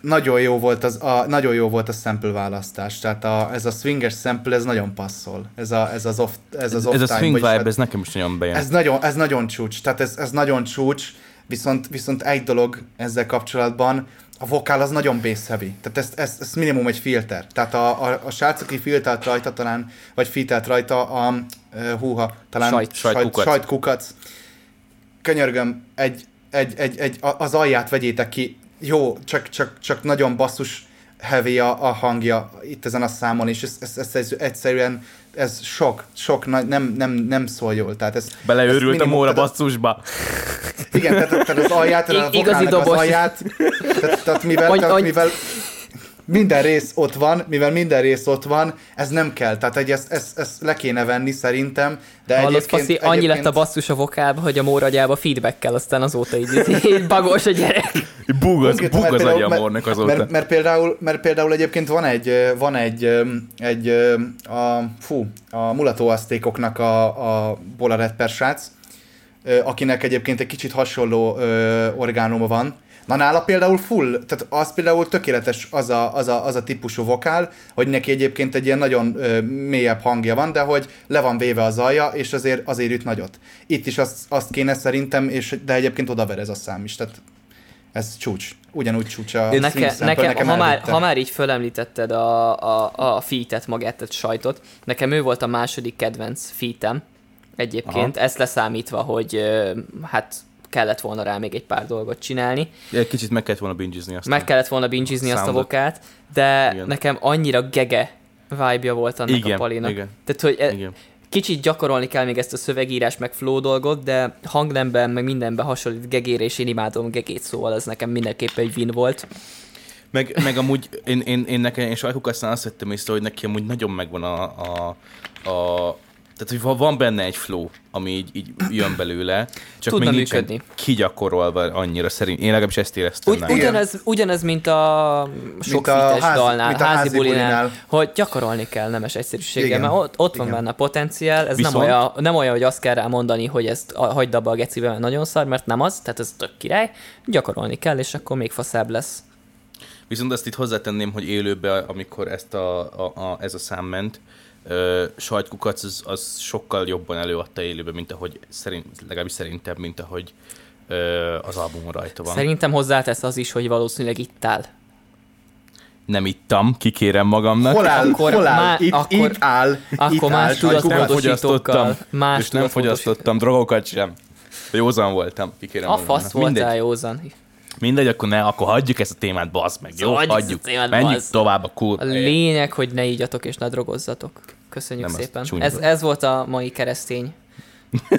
nagyon jó volt az, a, nagyon jó volt a sample választás. Tehát a, ez a swingers sample, ez nagyon passzol. Ez, a, ez az off, ez az off Ez a time, swing vagyis vibe, hát- ez nekem is nagyon bejön. Ez nagyon, ez nagyon csúcs, tehát ez, ez nagyon csúcs, viszont, viszont egy dolog ezzel kapcsolatban, a vokál az nagyon bass heavy, tehát ez, ez, ez minimum egy filter. Tehát a, a, a srác, aki filtert rajta talán, vagy filtert rajta a, uh, húha, talán Sajt. Sajtkukac. sajtkukac. Könyörgöm, egy, egy, egy, egy, a- az alját vegyétek ki, jó, csak, csak, csak nagyon basszus heavy a, a hangja itt ezen a számon, és ez, ez, ez, ez egyszerűen ez sok, sok, nagy- nem, nem, nem szól jól. Tehát ez, Beleőrült ez a minimum- móra tehát- basszusba. igen, tehát, tehát az alját, tehát a I- igazi vokálnak az dobos. alját, tehát, tehát, mivel, Any- tehát mivel minden rész ott van, mivel minden rész ott van, ez nem kell, tehát egy, ezt, ezt, ezt le kéne venni szerintem, de Hallod, egyébként, Faszi, annyi egyébként, lett a basszus a vokálba, hogy a móragyába feedback kell, aztán azóta így, így bagos a gyerek. Bug az, bug az agya mornak azóta. Mert, mert, például, mert például egyébként van egy, van egy, egy a, fú, a mulatóasztékoknak a, a Bola Redper srác, akinek egyébként egy kicsit hasonló ö, orgánuma van. Na nála például full, tehát az például tökéletes az a, az a, az a típusú vokál, hogy neki egyébként egy ilyen nagyon ö, mélyebb hangja van, de hogy le van véve az alja, és azért, azért üt nagyot. Itt is azt, azt kéne szerintem, és, de egyébként odaver ez a szám is, tehát ez csúcs. Ugyanúgy csúcs a Neke, nekem, nekem ha, már, ha már így fölemlítetted a, a, a featet magát, tehát sajtot, nekem ő volt a második kedvenc featem egyébként, ezt leszámítva, hogy hát kellett volna rá még egy pár dolgot csinálni. Egy kicsit meg kellett volna bingizni azt. Meg kellett volna bingizni azt a vokát, de Igen. nekem annyira gege vibe volt annak Igen, a palinak. igen. Tehát, hogy e, Igen. kicsit gyakorolni kell még ezt a szövegírás meg flow dolgot, de hangnemben meg mindenben hasonlít gegére, és én imádom gegét, szóval ez nekem mindenképpen egy win volt. Meg, meg amúgy én, én, én nekem, én sajtuk aztán azt vettem észre, hogy neki amúgy nagyon megvan a, a, a tehát, hogy van- van benne egy flow, ami így, így jön belőle, csak Tudna még nincsen működni. kigyakorolva annyira szerint. Én legalábbis ezt éreztem Ugy, ugyanez, ugyanez, mint a sok a fites házi- dalnál, mint a házi, házi bulinál, bulinál. hogy gyakorolni kell nemes egyszerűséggel, Igen. mert ott, ott van Igen. benne a potenciál, ez Viszont- nem olyan, nem olyan, hogy azt kell rá mondani, hogy ezt a- hagyd abba a gecibe, mert nagyon szar, mert nem az, tehát ez tök király, gyakorolni kell, és akkor még faszább lesz. Viszont azt itt hozzátenném, hogy élőben, amikor ezt a, a, a, ez a szám ment, ö, sajtkukac az, az sokkal jobban előadta élőben, mint ahogy szerint, legalábbis szerintem, mint ahogy ö, az albumon rajta van. Szerintem hozzátesz az is, hogy valószínűleg ittál. Nem ittam, kikérem magamnak. Hol áll? Akkor hol áll? má- itt, akkor- itt áll. akkor itt más áll, tudat- sajtkukac. módosítókkal, más és nem fogyasztottam drogokat sem. Józan voltam, kikérem A magamnak. fasz voltál Mindegy, józan. Mindegy, akkor ne, akkor hagyjuk ezt a témát, bazd meg, jó? Szóval hagyjuk Hagyjuk. ezt a témát, Menjünk bazd. tovább a cool. A lényeg, hogy ne ígyatok és ne drogozzatok. Köszönjük Nem, szépen. Ez, ez volt a mai keresztény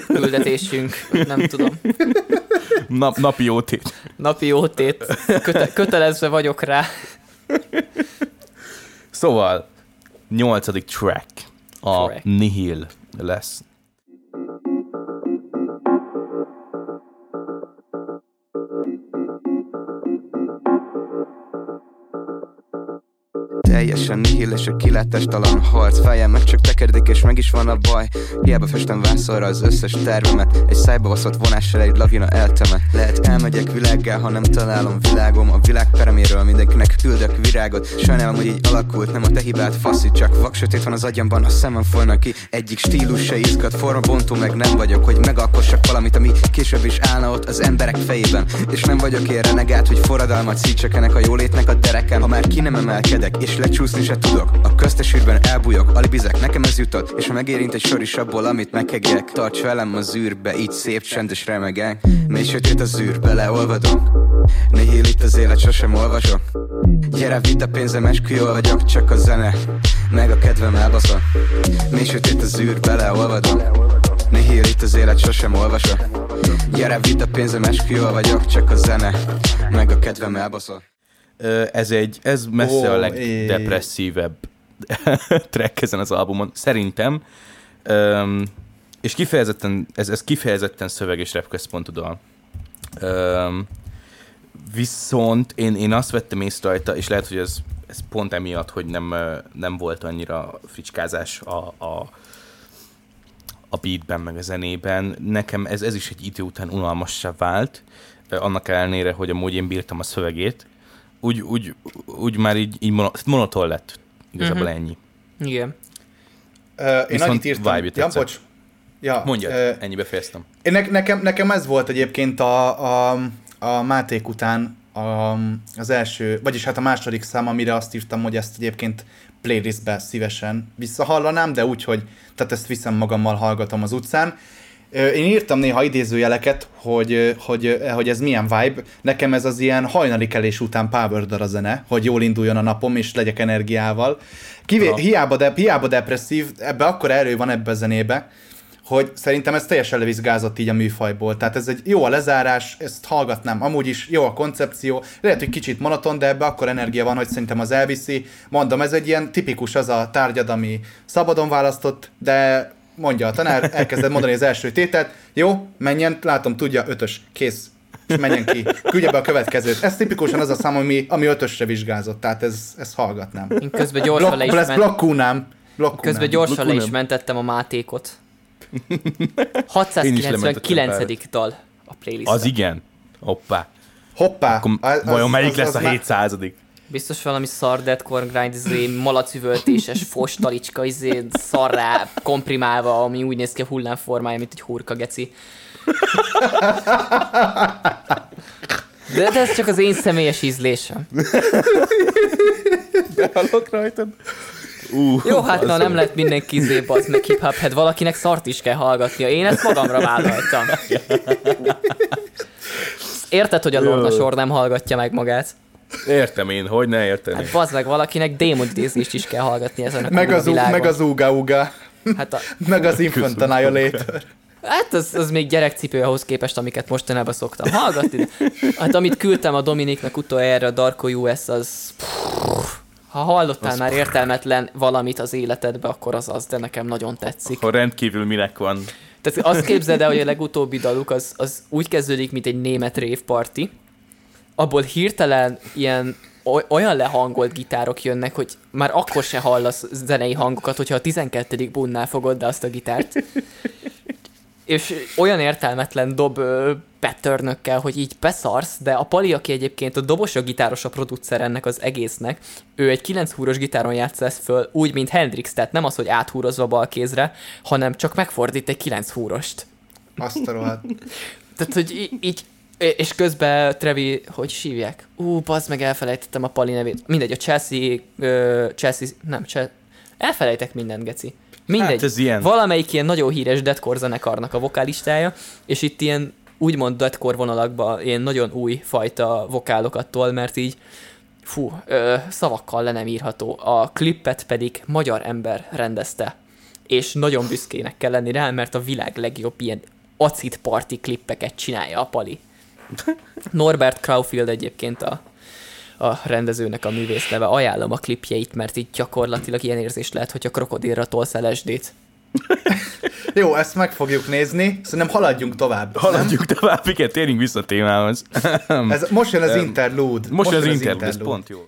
küldetésünk, nem tudom. Nap, napi jótét. Napi jótét. Köte, kötelezve vagyok rá. Szóval, nyolcadik track. A Track. Nihil lesz. Teljesen nihil és a kilátástalan harc Fejem meg csak tekerdik és meg is van a baj. Hiába festem vászorra az összes tervemet Egy szájba baszott vonással egy lavina eltemet. Lehet elmegyek világgá, ha nem találom világom. A világ pereméről mindenkinek küldök virágot. Sajnálom, hogy így alakult, nem a te hibád faszi Csak vaksötét van az agyamban, a szemem folynak ki. Egyik stílus se izgat, forma bontó meg nem vagyok Hogy megalkossak valamit, ami később is állna ott az emberek fejében. És nem vagyok ilyen renegát, hogy forradalmat szítsek ennek a jólétnek a dereken. Ha már ki nem emelkedek, és lecsúszni se tudok. A köztes űrben elbújok, alibizek, nekem ez jutott. És ha megérint egy sor is abból, amit meghegek Tarts velem az űrbe, így szép, csendes remegek. Mély sötét az űr, beleolvadom Nihil itt az élet, sosem olvasok Gyere, vidd a pénzem, esküjól vagyok, csak a zene. Meg a kedvem elbaszol Mély sötét az űr, beleolvadom Nihil itt az élet, sosem olvasok Gyere, vidd a pénzem, esküjól vagyok, csak a zene. Meg a kedvem elbaszol Ez egy, ez messze Ó, a legdepresszívebb track ezen az albumon, szerintem. Öm, és kifejezetten, ez, ez kifejezetten szöveg és rap központú dal. Öm, viszont én, én azt vettem észre rajta, és lehet, hogy ez, ez pont emiatt, hogy nem, nem volt annyira fricskázás a, a, a beatben, meg a zenében. Nekem ez, ez is egy idő után unalmassá vált, annak ellenére, hogy amúgy én bírtam a szövegét. Úgy, úgy, úgy már így, így mono- monoton lett. Igazából uh-huh. ennyi. Igen. Ö, én annyit írtam. vibe-ot Ja, bocs. Ja, Mondjad, ö, ennyi befejeztem. Én ne, nekem, nekem ez volt egyébként a, a, a Máték után a, az első, vagyis hát a második szám, amire azt írtam, hogy ezt egyébként playlistbe szívesen visszahallanám, de úgy, hogy tehát ezt viszem magammal, hallgatom az utcán. Én írtam néha idézőjeleket, hogy, hogy, hogy ez milyen vibe. Nekem ez az ilyen hajnali kelés után power a zene, hogy jól induljon a napom, és legyek energiával. Kivé, Aha. hiába, de, hiába depresszív, ebbe akkor erő van ebbe a zenébe, hogy szerintem ez teljesen levizsgázott így a műfajból. Tehát ez egy jó a lezárás, ezt hallgatnám. Amúgy is jó a koncepció, lehet, hogy kicsit monoton, de ebbe akkor energia van, hogy szerintem az elviszi. Mondom, ez egy ilyen tipikus az a tárgyad, ami szabadon választott, de mondja a tanár, elkezded mondani az első tételt, jó, menjen, látom, tudja, ötös, kész, és menjen ki, küldje be a következőt. Ez tipikusan az a szám, ami, ami ötösre vizsgázott, tehát ez, ez hallgatnám. Én közben gyorsan le Blokk, is, ment, blokkúnám. blokkúnám. közben gyorsan le is mentettem a mátékot. Én is lementettem 699. dal a playlist. Az igen. Hoppá. Hoppá! Akkor az- vajon az- melyik az- lesz az a már- 700 Biztos valami szar deadcore grind, izé, malacüvöltéses fostalicska, izé, szarrá komprimálva, ami úgy néz ki a hullámformája, mint egy hurka geci. De, de ez csak az én személyes ízlésem. Hallok rajtad? Uh, Jó, hát na nem lehet mindenki izé bazd meg hip hát valakinek szart is kell hallgatnia. Én ezt magamra vállaltam. Érted, hogy a Lorna sor nem hallgatja meg magát? Értem én, hogy ne értem. Hát bazd meg, valakinek démonidézést is kell hallgatni ezen a Meg az, világon. meg az Uga Uga. Hát, a, Meg az Infant Annihilator. hát az, az még gyerekcipő ahhoz képest, amiket mostanában szoktam hallgatni. Hát amit küldtem a Dominiknak utoljára, a Darko US, az... Ha hallottál már értelmetlen valamit az életedbe, akkor az az, de nekem nagyon tetszik. Ha rendkívül minek van. Tehát azt képzeld el, hogy a legutóbbi daluk az, az úgy kezdődik, mint egy német rave party, abból hirtelen ilyen oly- olyan lehangolt gitárok jönnek, hogy már akkor se hallasz zenei hangokat, hogyha a 12. bunnál fogod be azt a gitárt. És olyan értelmetlen dob patternökkel, hogy így beszarsz, de a Pali, aki egyébként a dobos a gitáros a producer ennek az egésznek, ő egy 9 húros gitáron játsza ezt föl, úgy, mint Hendrix, tehát nem az, hogy áthúrozva bal kézre, hanem csak megfordít egy 9 húrost. Azt a rohadt. Tehát, hogy így, és közben Trevi, hogy sívják? Ú, bazd meg, elfelejtettem a Pali nevét. Mindegy, a Chelsea, ö, Chelsea, nem, Chelsea, elfelejtek mindent, geci. Mindegy. Hát ez ilyen. Valamelyik ilyen nagyon híres deadcore zenekarnak a vokálistája, és itt ilyen úgymond deadcore vonalakba ilyen nagyon új fajta vokálokat tol, mert így fú, ö, szavakkal le nem írható. A klippet pedig magyar ember rendezte. És nagyon büszkének kell lenni rá, mert a világ legjobb ilyen acid party klippeket csinálja a Pali. Norbert Crowfield egyébként a, a rendezőnek a művész neve. Ajánlom a klipjeit, mert így gyakorlatilag ilyen érzés lehet, hogy a krokodilra tolsz LSD-t. Jó, ezt meg fogjuk nézni. Szerintem haladjunk tovább. Haladjuk tovább, igen, térjünk vissza a témához. Nem? Ez, most jön az interlude. Most, az jön internet, ez pont jó.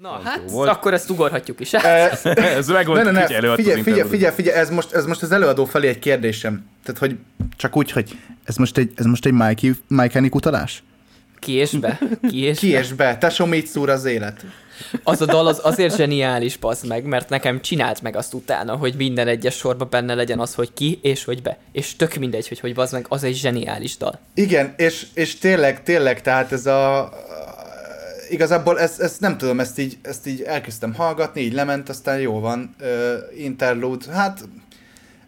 Na, hát volt. akkor ezt ugorhatjuk is. Eh, Ez meg volt, ne, ne, ne, hogy előadtuk figyelj, figyelj, interjút. figyelj, figyelj, ez most, ez most az előadó felé egy kérdésem. Tehát, hogy csak úgy, hogy ez most egy, ez most egy Mikey, Mikenik utalás? Ki és be? Ki és Ki be? és be? Tesó, mit szúr az élet? Az a dal az azért zseniális, bazd meg, mert nekem csinált meg azt utána, hogy minden egyes sorban benne legyen az, hogy ki és hogy be. És tök mindegy, hogy hogy bazd meg, az egy zseniális dal. Igen, és, és tényleg, tényleg, tehát ez a... Igazából ezt, ezt nem tudom, ezt így, ezt így elkezdtem hallgatni, így lement, aztán jó van, uh, interlude, hát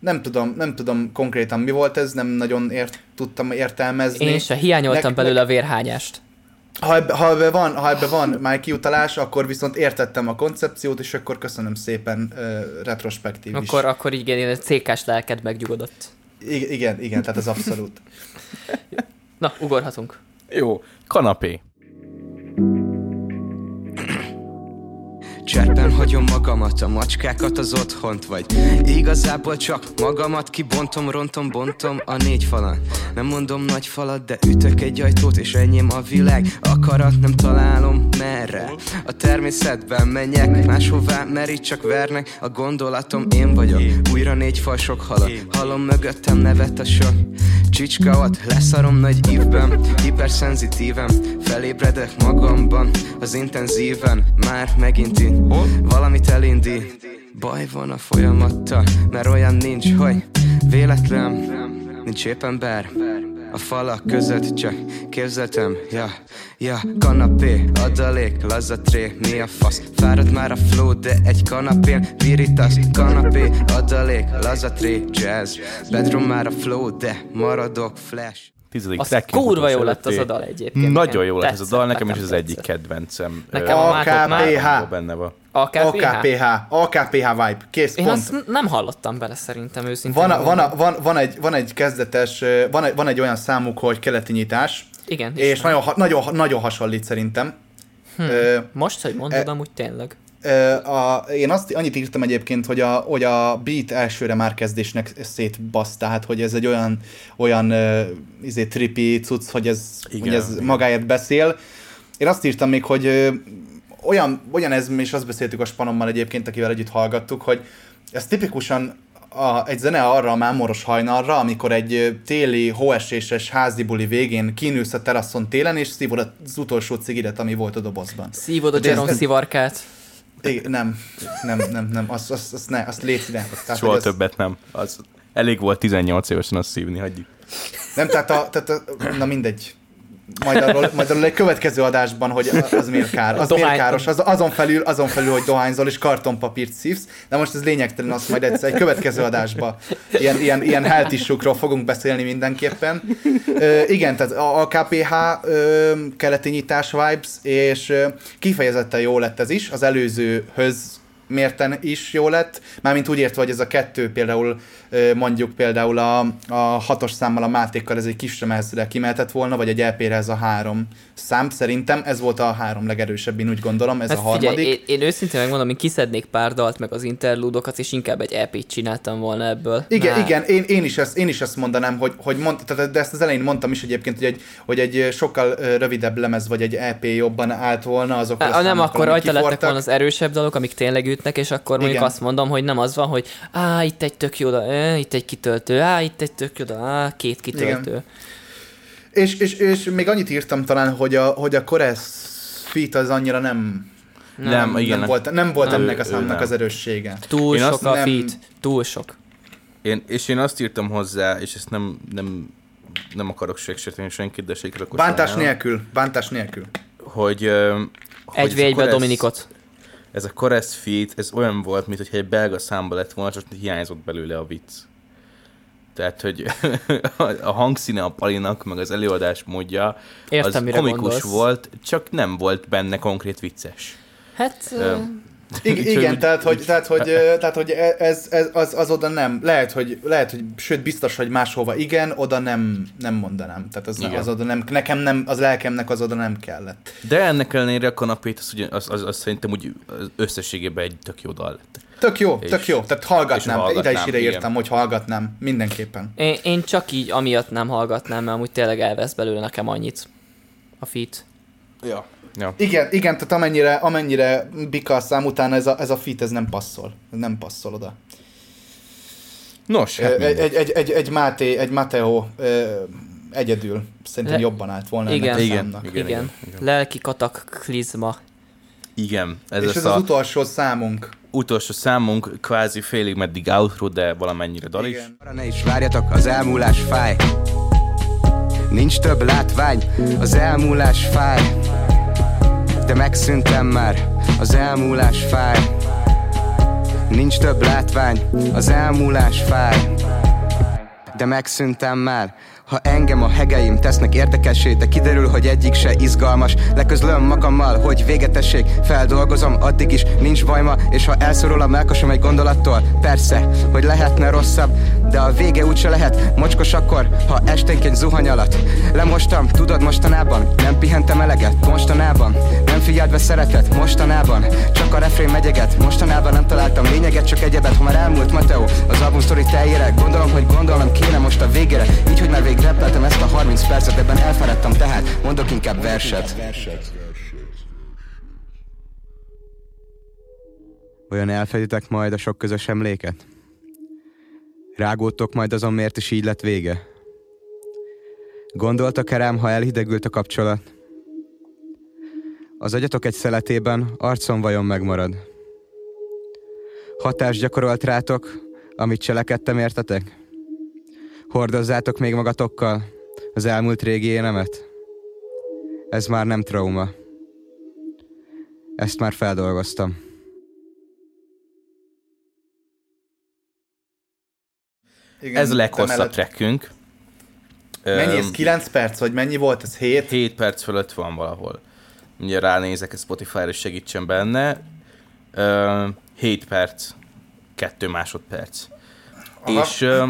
nem tudom, nem tudom konkrétan mi volt ez, nem nagyon ért, tudtam értelmezni. Én se hiányoltam Nek- belőle a vérhányást. Ha ebbe, ha ebbe van, ha ebbe van már kiutalás, akkor viszont értettem a koncepciót, és akkor köszönöm szépen uh, retrospektív is. Akkor, akkor igen, ilyen CK-s lelked megnyugodott. I- igen, igen, tehát ez abszolút. Na, ugorhatunk. Jó, kanapé. Cserben hagyom magamat, a macskákat az otthont Vagy. Igazából csak magamat kibontom, rontom, bontom a négy falon Nem mondom nagy falat, de ütök egy ajtót És enyém a világ, akarat nem találom merre. A természetben menjek, máshová, mert itt csak vernek. A gondolatom én vagyok, újra négy fal sok halat. Hallom mögöttem nevet a sok Csicska ott, leszarom nagy ívben Hiperszenzitíven, felébredek magamban Az intenzíven, már megint itt Valamit elindít. Baj van a folyamattal, mert olyan nincs, hogy Véletlen, nincs épp ember. A falak között csak képzeltem, ja, ja Kanapé, adalék, lazatré, mi a fasz? Fáradt már a flow, de egy kanapén Viritas, kanapé, adalék, lazatré, jazz. Bedroom már a flow, de maradok flash Tizedik Az track kurva jó lett az a dal egyébként. Nagyon jó lett ez a dal, nekem is az egyik kedvencem. Nekem a. AKPH. benne van. AKPH? AKPH, AKPH vibe, kész, Én pont. azt nem hallottam bele szerintem őszintén. Van, a, van, a, van, van, egy, van egy kezdetes, van egy, van egy olyan számuk, hogy keleti nyitás, Igen, és nagyon, nagyon, nagyon hasonlít szerintem. Hm. Ö, Most, hogy mondod, E- amúgy tényleg. A, én azt annyit írtam egyébként, hogy a, hogy a beat elsőre már kezdésnek szétbasz, tehát hogy ez egy olyan, olyan izé, trippy cucc, hogy ez, Igen, hogy ez igen. magáért beszél. Én azt írtam még, hogy olyan, olyan ez, és azt beszéltük a spanommal egyébként, akivel együtt hallgattuk, hogy ez tipikusan a, egy zene arra a mámoros hajnalra, amikor egy téli, hóeséses házi buli végén kínülsz a teraszon télen, és szívod az utolsó cigidet, ami volt a dobozban. Szívod a Jerome szivarkát. Igen, nem, nem, nem, nem, azt, azt, azt ne, azt légy ne. Tehát, Soha az- többet nem. Az elég volt 18 évesen azt szívni, hagyjuk. Nem, tehát, a, tehát a, na mindegy. Majd arról, majd arról egy következő adásban, hogy az miért kár. Az Dohány- miért káros. Az, azon, felül, azon felül, hogy dohányzol és kartonpapírt szívsz. De most ez lényegtelen, azt majd egyszer egy következő adásban ilyen, ilyen, ilyen health issue-król fogunk beszélni mindenképpen. Ö, igen, tehát a, a KPH ö, keleti nyitás vibes, és ö, kifejezetten jó lett ez is, az előzőhöz mérten is jó lett, mármint úgy értve, hogy ez a kettő például mondjuk például a, a hatos számmal a Mátékkal ez egy kis lemezre kimehetett volna, vagy egy LP-re ez a három szám, szerintem ez volt a három legerősebb, én úgy gondolom, ez Hát a harmadik. figyelj, én, én őszintén megmondom, én kiszednék pár dalt, meg az interlúdokat, és inkább egy EP-t csináltam volna ebből. Igen, Már- igen, én, én, is ezt, én is ezt mondanám, hogy, hogy mond, tehát, de ezt az elején mondtam is egyébként, hogy egy, hogy egy sokkal rövidebb lemez, vagy egy EP jobban állt volna azok Á, nem, akkor rajta lettek volna az erősebb dalok, amik tényleg ütnek, és akkor mondjuk Igen. azt mondom, hogy nem az van, hogy á, itt egy tök jó ö, itt egy kitöltő, á, itt egy tök jó á, két kitöltő. Igen. És, és, és még annyit írtam talán, hogy a, hogy a feat az annyira nem, Nem, igen. nem volt, nem volt Nem, ennek a számnak nem. az erőssége. Túl Én sok a nem- feat, túl sok. Én, és én azt írtam hozzá, és ezt nem, nem, nem akarok sérteni senkit, de sékre Bántás nélkül, bántás nélkül. Hogy, hogy Egy ez a v 1 Kores- Dominikot. Ez a Kores feat, ez olyan volt, mintha egy belga számba lett volna, csak hiányzott belőle a vicc. Tehát, hogy a hangszíne a Palinak, meg az előadás módja, Értem, az komikus gondolsz. volt, csak nem volt benne konkrét vicces. Hát, ö, Igen, igen tehát, hogy, tehát, hogy, tehát, hogy e- ez, ez az, az, oda nem, lehet, hogy, lehet, hogy, sőt, biztos, hogy máshova igen, oda nem, nem mondanám. Tehát az, Igen. az oda nem, nekem nem, az lelkemnek az oda nem kellett. De ennek ellenére a kanapét, az, az, az, az szerintem úgy az összességében egy tök jó dal lett. Tök jó, És- tök jó. Tehát hallgatnám, és ide is hallgatnám, ide igen. írtam, hogy hallgatnám, mindenképpen. én, én csak így amiatt nem hallgatnám, mert amúgy tényleg elvesz belőle nekem annyit a feat. Ja. Ja. Igen, igen, tehát amennyire, amennyire bika a szám után ez a, ez a fit, ez nem passzol. Ez nem passzol oda. Nos, hát egy, egy, egy, egy, egy, Máté, egy Mateo egyedül szerintem Le- jobban állt volna Igen. ennek a Igen, számnak. igen. Igen. Lelki kataklizma. Igen, ez És ez a az utolsó számunk. utolsó számunk, kvázi félig meddig outro, de valamennyire dal is. Igen. Arra ne is várjatok, az elmúlás fáj Nincs több látvány, az elmúlás fáj De megszűntem már, az elmúlás fáj. Nincs több látvány, az elmúlás fáj. De megszűntem már, ha engem a hegeim tesznek érdekessé, de kiderül, hogy egyik se izgalmas. Leközlöm magammal, hogy végetessék, feldolgozom, addig is nincs baj ma, és ha elszorul a melkosom egy gondolattól, persze, hogy lehetne rosszabb, de a vége úgyse lehet mocskos akkor, ha esténként zuhany alatt. Lemostam, tudod mostanában, nem pihentem eleget, mostanában, nem figyelve szeretet, mostanában, csak a refrén megyeget, mostanában nem találtam lényeget, csak egyebet, ha már elmúlt Mateo, az album sztori teljére, gondolom, hogy gondolnom kéne most a végére, így, hogy már végre repeltem ezt a 30 percet, ebben elfáradtam tehát, mondok inkább verset. Olyan elfeditek majd a sok közös emléket? Rágódtok majd azon, miért is így lett vége? Gondoltak-e rám, ha elhidegült a kapcsolat? Az agyatok egy szeletében arcom vajon megmarad? Hatást gyakorolt rátok, amit cselekedtem értetek? Hordozzátok még magatokkal az elmúlt régi énemet? Ez már nem trauma. Ezt már feldolgoztam. Igen, Ez a leghosszabb trackünk. Mennyi ez? Öm, 9 perc, vagy mennyi volt? Ez 7? 7 perc fölött van valahol. Ugye ránézek, a Spotify-ra is segítsen benne. Ö, 7 perc, 2 másodperc. Aha. És ö,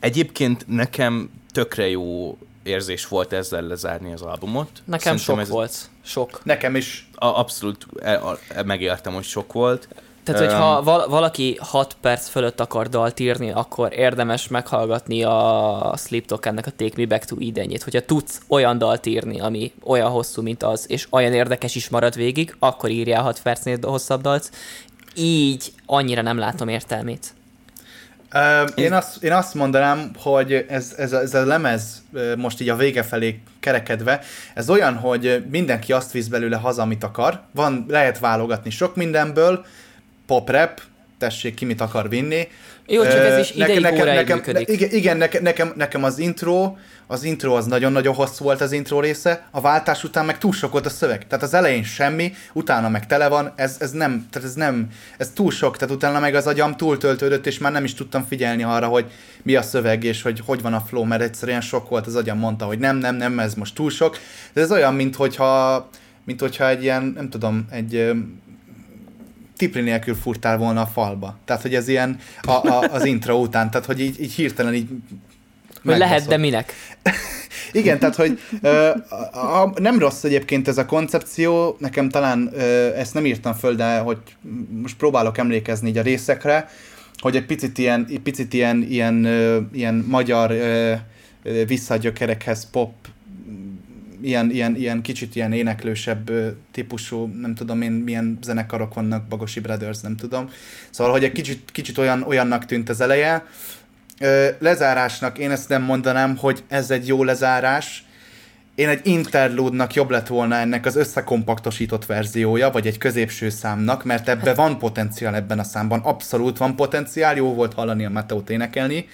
egyébként nekem tökre jó érzés volt ezzel lezárni az albumot. Nekem Szerintem sok ez volt. Sok. Nekem is. A, abszolút e, a, e, megértem, hogy sok volt. Tehát, hogyha val- valaki 6 perc fölött akar dalt írni, akkor érdemes meghallgatni a Sleep Tokennek a Take Me Back to Edenjét. Hogyha tudsz olyan dalt írni, ami olyan hosszú, mint az, és olyan érdekes is marad végig, akkor írjál 6 percnél hosszabb dalt. Így annyira nem látom értelmét. Én, azt, én azt mondanám, hogy ez, ez, a, ez a lemez most így a vége felé kerekedve, ez olyan, hogy mindenki azt visz belőle haza, amit akar. Van, lehet válogatni sok mindenből, pop rap, tessék ki mit akar vinni. Jó, csak ez is ideig óráig működik. Ne, igen, igen nekem, nekem, nekem az intro, az intro az nagyon-nagyon hosszú volt az intro része, a váltás után meg túl sok volt a szöveg. Tehát az elején semmi, utána meg tele van, ez, ez nem, tehát ez nem, ez túl sok, tehát utána meg az agyam túltöltődött, és már nem is tudtam figyelni arra, hogy mi a szöveg, és hogy hogy van a flow, mert egyszerűen sok volt, az agyam mondta, hogy nem, nem, nem, ez most túl sok. De ez olyan, mint hogyha, mint hogyha egy ilyen, nem tudom, egy tipli nélkül furtál volna a falba. Tehát, hogy ez ilyen a, a, az intro után, tehát, hogy így, így hirtelen így Hogy lehet, de minek? Igen, tehát, hogy ö, a, a, nem rossz egyébként ez a koncepció, nekem talán ö, ezt nem írtam föl, de hogy most próbálok emlékezni így a részekre, hogy egy picit ilyen, picit ilyen, ilyen, ö, ilyen magyar ö, visszagyökerekhez pop ilyen, ilyen, ilyen kicsit ilyen éneklősebb típusú, nem tudom én, milyen zenekarok vannak, Bagosi Brothers, nem tudom. Szóval, hogy egy kicsit, kicsit olyan, olyannak tűnt az eleje. Lezárásnak én ezt nem mondanám, hogy ez egy jó lezárás. Én egy interlude-nak jobb lett volna ennek az összekompaktosított verziója, vagy egy középső számnak, mert ebbe van potenciál ebben a számban, abszolút van potenciál, jó volt hallani a Mateót énekelni,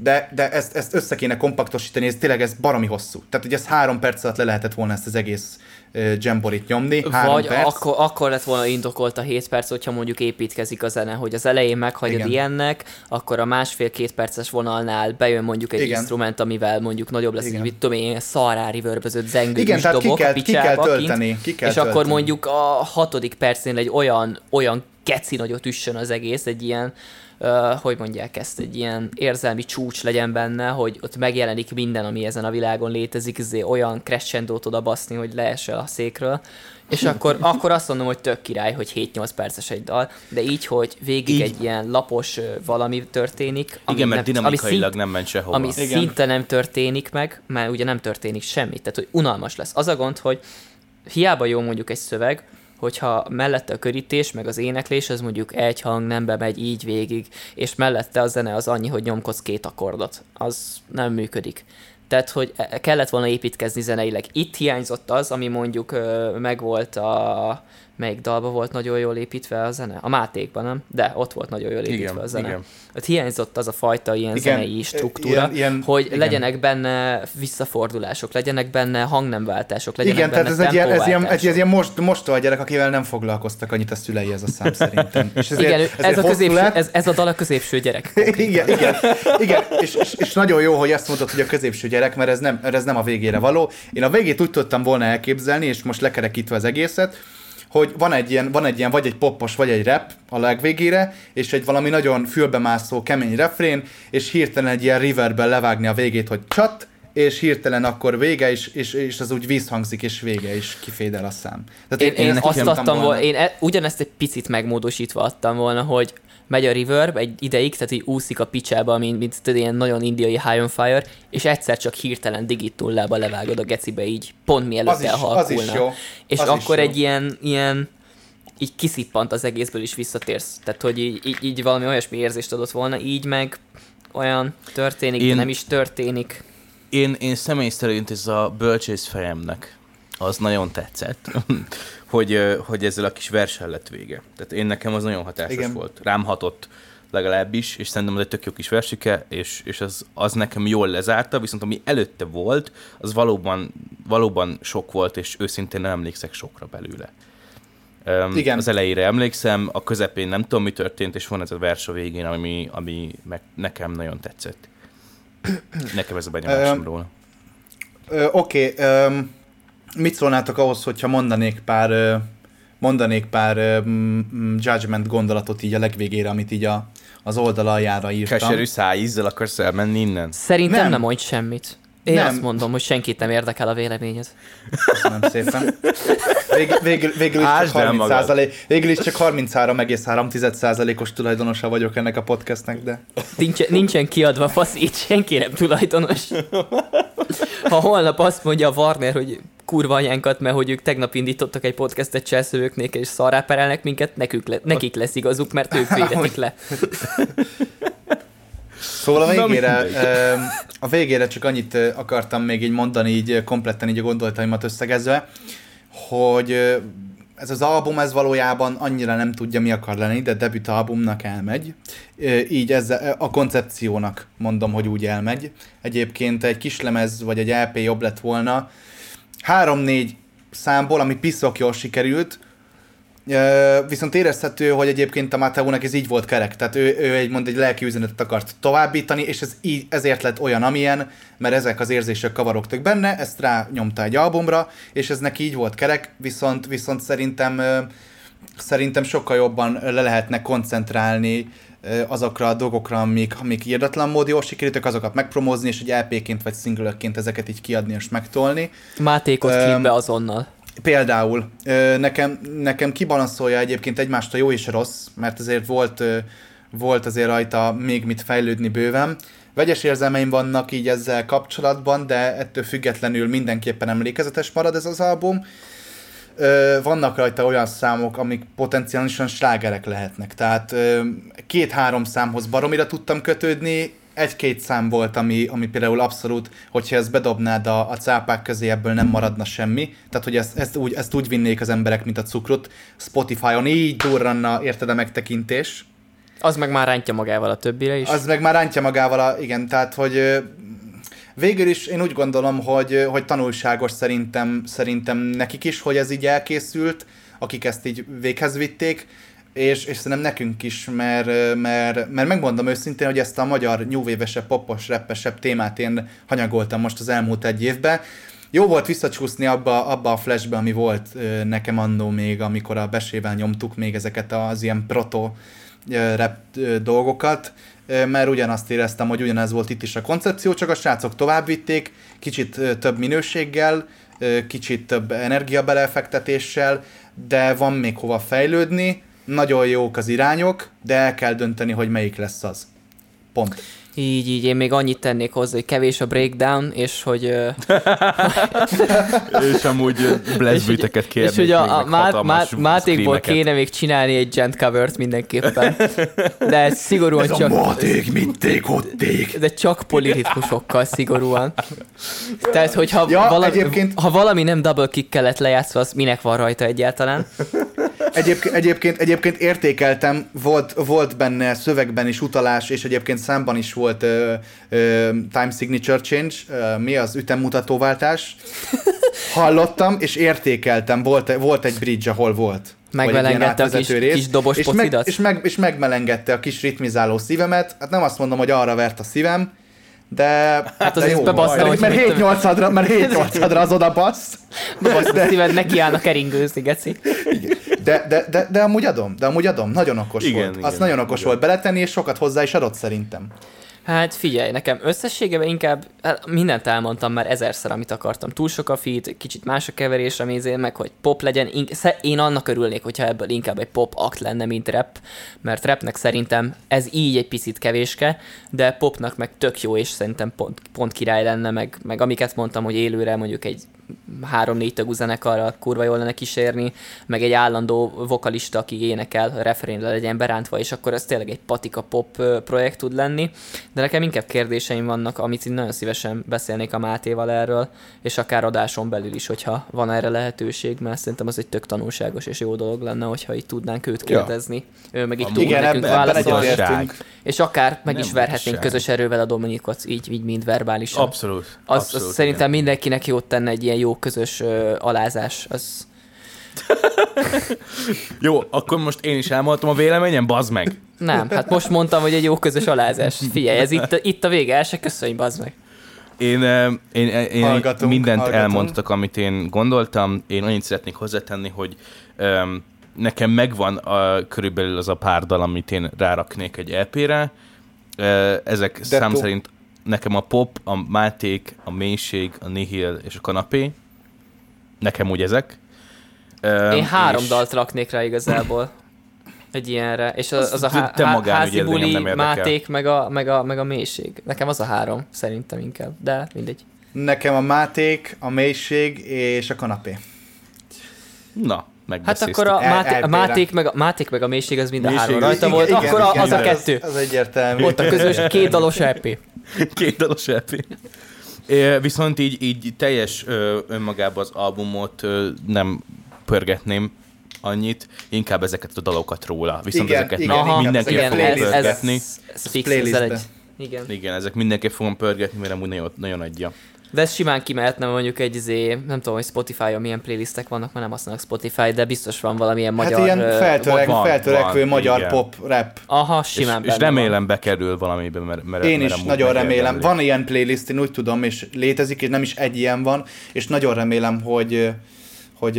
de, de ezt, ezt össze kéne kompaktosítani, ez tényleg ez baromi hosszú. Tehát, hogy ez három perc alatt le lehetett volna ezt az egész uh, jamborit nyomni. Három Vagy perc. akkor, akkor lett volna indokolt a 7 perc, hogyha mondjuk építkezik a zene, hogy az elején meghagyod Igen. ilyennek, akkor a másfél-két perces vonalnál bejön mondjuk egy Igen. instrument, amivel mondjuk nagyobb lesz, Igen. mit tudom én, vörbözött zengő Igen, tehát ki dobok kell- a ki kell picsába tölteni, kint, ki kell és akkor tölteni. mondjuk a hatodik percnél egy olyan, olyan geci nagyot üssön az egész, egy ilyen, uh, hogy mondják ezt, egy ilyen érzelmi csúcs legyen benne, hogy ott megjelenik minden, ami ezen a világon létezik, ezért olyan crescendo oda baszni, hogy leesel a székről, és akkor, akkor azt mondom, hogy tök király, hogy 7-8 perces egy dal, de így, hogy végig Így. egy ilyen lapos valami történik. ami Igen, mert nem- dinamikailag szint- nem ment sehova. ami Igen. szinte nem történik meg, mert ugye nem történik semmi, tehát hogy unalmas lesz. Az a gond, hogy hiába jó mondjuk egy szöveg, hogyha mellette a körítés, meg az éneklés, az mondjuk egy hang nembe megy így végig, és mellette a zene az annyi, hogy nyomkodsz két akkordot. Az nem működik. Tehát, hogy e- kellett volna építkezni zeneileg. Itt hiányzott az, ami mondjuk megvolt a... Melyik dalba volt nagyon jól építve a zene? A Mátékban, nem? De ott volt nagyon jól építve Igen, a zene. igen. Ott hiányzott az a fajta ilyen Igen, zenei e- struktúra, ilyen- ilyen- hogy igen. legyenek benne visszafordulások, legyenek benne hangnemváltások, legyenek Igen, tehát benne ez egy, ilyen, ez ilyen, egy, ez ilyen most, most a gyerek, akivel nem foglalkoztak annyit a szülei ez a szám szerintem. És ezért, Igen, ezért ez a, középső, lett. ez, ez a dal a középső gyerek. igen, igen, igen. És, és, és, nagyon jó, hogy azt mondtad, hogy a középső gyerek, mert ez nem, mert ez nem a végére való. Én a végét úgy tudtam volna elképzelni, és most lekerekítve az egészet, hogy van egy ilyen, van egy ilyen vagy egy poppos, vagy egy rap a legvégére, és egy valami nagyon fülbemászó, kemény refrén, és hirtelen egy ilyen riverben levágni a végét, hogy csat, és hirtelen akkor vége, és, és, és az úgy vízhangzik, és vége, és kifédel a szám. Tehát Én, én, nekem azt adtam volna, én e, ugyanezt egy picit megmódosítva adtam volna, hogy megy a reverb egy ideig, tehát így úszik a picsába, mint, mint tudod, ilyen nagyon indiai high on fire, és egyszer csak hirtelen digit nullába levágod a gecibe így, pont mielőtt Az is- az elhalkulna. is jó. És Az is akkor jó. egy ilyen, ilyen így kiszippant az egészből is visszatérsz. Tehát, hogy így, így, így valami olyasmi érzést adott volna, így meg olyan történik, Én- de nem is történik. Én, én személy szerint ez a bölcsész fejemnek az nagyon tetszett, hogy, hogy ezzel a kis versen lett vége. Tehát én nekem az nagyon hatásos Igen. Volt. Rám hatott legalábbis, és szerintem az egy tök jó kis versike, és, és az, az nekem jól lezárta, viszont ami előtte volt, az valóban, valóban sok volt, és őszintén nem emlékszek sokra belőle. Um, Igen. Az elejére emlékszem, a közepén nem tudom, mi történt, és van ez a vers a végén, ami, ami meg nekem nagyon tetszett. Nekem ez a benyomásom róla. Ö, Oké, okay, mit szólnátok ahhoz, hogyha mondanék pár, mondanék pár mm, mm, judgment gondolatot így a legvégére, amit így a, az oldal aljára írtam. Keserű szájízzel akarsz elmenni innen? Szerintem Nem. nem, nem mondj semmit. Én Nem. azt mondom, hogy senkit nem érdekel a véleményed. Köszönöm szépen. Vég, végül, végül, is csak Ásd el 30 magad. százalék, végül is csak 33,3 százalékos tulajdonosa vagyok ennek a podcastnek, de Nincsen, nincsen kiadva faszí, itt senki nem tulajdonos. Ha holnap azt mondja a Warner, hogy kurva anyánkat, mert hogy ők tegnap indítottak egy podcastet cselszövőknél, és szarrá perelnek minket, nekük le, nekik lesz igazuk, mert ők védetik le. Szóval a végére, a végére csak annyit akartam még így mondani, így kompletten így a gondolataimat összegezve, hogy ez az album, ez valójában annyira nem tudja, mi akar lenni, de debüt albumnak elmegy. Így ezzel, a koncepciónak mondom, hogy úgy elmegy. Egyébként egy kislemez vagy egy LP jobb lett volna. Három-négy számból, ami piszok jól sikerült, viszont érezhető, hogy egyébként a Mateónak ez így volt kerek, tehát ő, ő egy, mond egy lelki üzenetet akart továbbítani, és ez így, ezért lett olyan, amilyen, mert ezek az érzések kavarogtak benne, ezt rá nyomta egy albumra, és ez neki így volt kerek, viszont, viszont szerintem szerintem sokkal jobban le lehetne koncentrálni azokra a dolgokra, amik, amik írdatlan mód jól sikerültek, azokat megpromózni, és egy LP-ként vagy single ezeket így kiadni és megtolni. Mátékot Öm, klipbe azonnal. Például nekem, nekem kibalanszolja egyébként egymást a jó és a rossz, mert azért volt, volt azért rajta még mit fejlődni bőven. Vegyes érzelmeim vannak így ezzel kapcsolatban, de ettől függetlenül mindenképpen emlékezetes marad ez az album. Vannak rajta olyan számok, amik potenciálisan slágerek lehetnek. Tehát két-három számhoz baromira tudtam kötődni, egy-két szám volt, ami, ami például abszolút, hogyha ezt bedobnád a, a cápák közé, ebből nem maradna semmi. Tehát, hogy ezt, ezt, úgy, ezt úgy vinnék az emberek, mint a cukrot. Spotify-on így durranna, érted a megtekintés. Az meg már rántja magával a többire is. Az meg már rántja magával, a, igen, tehát, hogy végül is én úgy gondolom, hogy, hogy tanulságos szerintem, szerintem nekik is, hogy ez így elkészült, akik ezt így véghez vitték, és, és szerintem nekünk is, mert, mert, mert megmondom őszintén, hogy ezt a magyar nyúvévesebb, popos, reppesebb témát én hanyagoltam most az elmúlt egy évben, jó volt visszacsúszni abba, abba a flashbe, ami volt nekem annó még, amikor a besével nyomtuk még ezeket az ilyen proto ö, dolgokat, mert ugyanazt éreztem, hogy ugyanez volt itt is a koncepció, csak a srácok tovább vitték, kicsit több minőséggel, kicsit több energiabelefektetéssel, de van még hova fejlődni, nagyon jók az irányok, de el kell dönteni, hogy melyik lesz az. Pont. Így, így, én még annyit tennék hozzá, hogy kevés a breakdown, és hogy, És amúgy blast beateket kérnék és hogy a, a meg Má, Má, hatalmas Mátékból kéne még csinálni egy gent covert mindenképpen. De ez szigorúan csak... maték, minték, otték. de csak poliritmusokkal szigorúan. Tehát, hogyha Ja, valami, egyébként- ha valami nem double kick kellett lejátszva, az minek van rajta egyáltalán? Egyébként, egyébként, egyébként értékeltem, volt, volt benne szövegben is utalás, és egyébként számban is volt ö, ö, time signature change, ö, mi az ütemmutatóváltás. Hallottam, és értékeltem, volt, volt egy bridge, ahol volt. Megmelengette a kis- rész, kis dobos és meg, és, meg, és megmelengette a kis ritmizáló szívemet. Hát nem azt mondom, hogy arra vert a szívem, de, hát azért jó, bebassza, mert, hogy mert mit 7 tudom- 8 mert 7 8 az oda bassz. Basz, a szíved nekiállna keringőzni, geci. De, de, de, de amúgy adom, de amúgy adom, nagyon okos Igen, volt. igen, Azt nagyon okos igen. volt beletenni, és sokat hozzá is adott szerintem. Hát figyelj, nekem összességében inkább hát mindent elmondtam már ezerszer, amit akartam. Túl sok a feed, kicsit más a keverés a mézén, meg hogy pop legyen. Én annak örülnék, hogyha ebből inkább egy pop akt lenne, mint rap, mert rapnek szerintem ez így egy picit kevéske, de popnak meg tök jó, és szerintem pont, pont király lenne, meg, meg amiket mondtam, hogy élőre mondjuk egy három-négy tagú zenekarral kurva jól lenne kísérni, meg egy állandó vokalista, aki énekel, refrénre legyen berántva, és akkor ez tényleg egy patika pop projekt tud lenni. De nekem inkább kérdéseim vannak, amit én nagyon szívesen beszélnék a Mátéval erről, és akár adáson belül is, hogyha van erre lehetőség, mert szerintem az egy tök tanulságos és jó dolog lenne, hogyha így tudnánk őt Ja. kérdezni. Ő meg Amúgy tudna nekünk válaszolni. És akár meg Nem is verhetnénk közös erővel a Dominikot, így, így mind verbálisan. Abszolút. Az, abszolút az szerintem igen. mindenkinek jót tenne egy ilyen jó közös ö, alázás. Az... Jó, akkor most én is elmondtam a véleményem, bazd meg. Nem, hát most mondtam, hogy egy jó közös alázás. Figyelj, ez itt, itt a vége, el se köszönj, bazd meg. Én, én, én Hallgatunk, mindent hallgatunk. elmondtak, amit én gondoltam. Én annyit szeretnék hozzátenni, hogy um, nekem megvan a, körülbelül az a pár dal, amit én ráraknék egy EP-re. Ezek De szám to- szerint nekem a pop, a máték, a mélység, a nihil és a kanapé. Nekem úgy ezek. Én három és- dalt raknék rá igazából. Egy ilyenre. És az, az a há- te magánügyed, házi buli, nem érdekel. máték, meg a, meg, a, meg a mélység. Nekem az a három, szerintem inkább. De mindegy. Nekem a máték, a mélység és a kanapé. Na, Hát akkor a, máté, a, máték, meg a, máték meg a mélység az mind a három rajta igen, volt, igen, akkor a, igen, az a igen. kettő. Az, az egyértelmű. Ott a közös két dalos EP. Két dalos EP. É, Viszont így, így teljes ö, önmagában az albumot ö, nem pörgetném annyit, inkább ezeket a dalokat róla. Viszont Igen, ezeket igen, meg igen, mindenképp igen, fogom ez, ez, pörgetni. ez, ez fix, playlistbe. ezzel egy, igen. Igen, ezek mindenképp fogom pörgetni, mert amúgy nagyon, nagyon adja. De ez simán kimehetne mondjuk egy izé, nem tudom, hogy Spotify-on milyen playlistek vannak, mert nem használok Spotify, de biztos van valamilyen Hát magyar... ilyen ö, feltörek, van, feltörekvő van, magyar igen. pop, rap. Aha, És, simán és benne remélem bekerül valamibe, mert, mert Én mert is nagyon remélem. megérdemli. Van ilyen playlist, én úgy tudom, és létezik, és nem is egy ilyen van, és nagyon remélem, hogy, hogy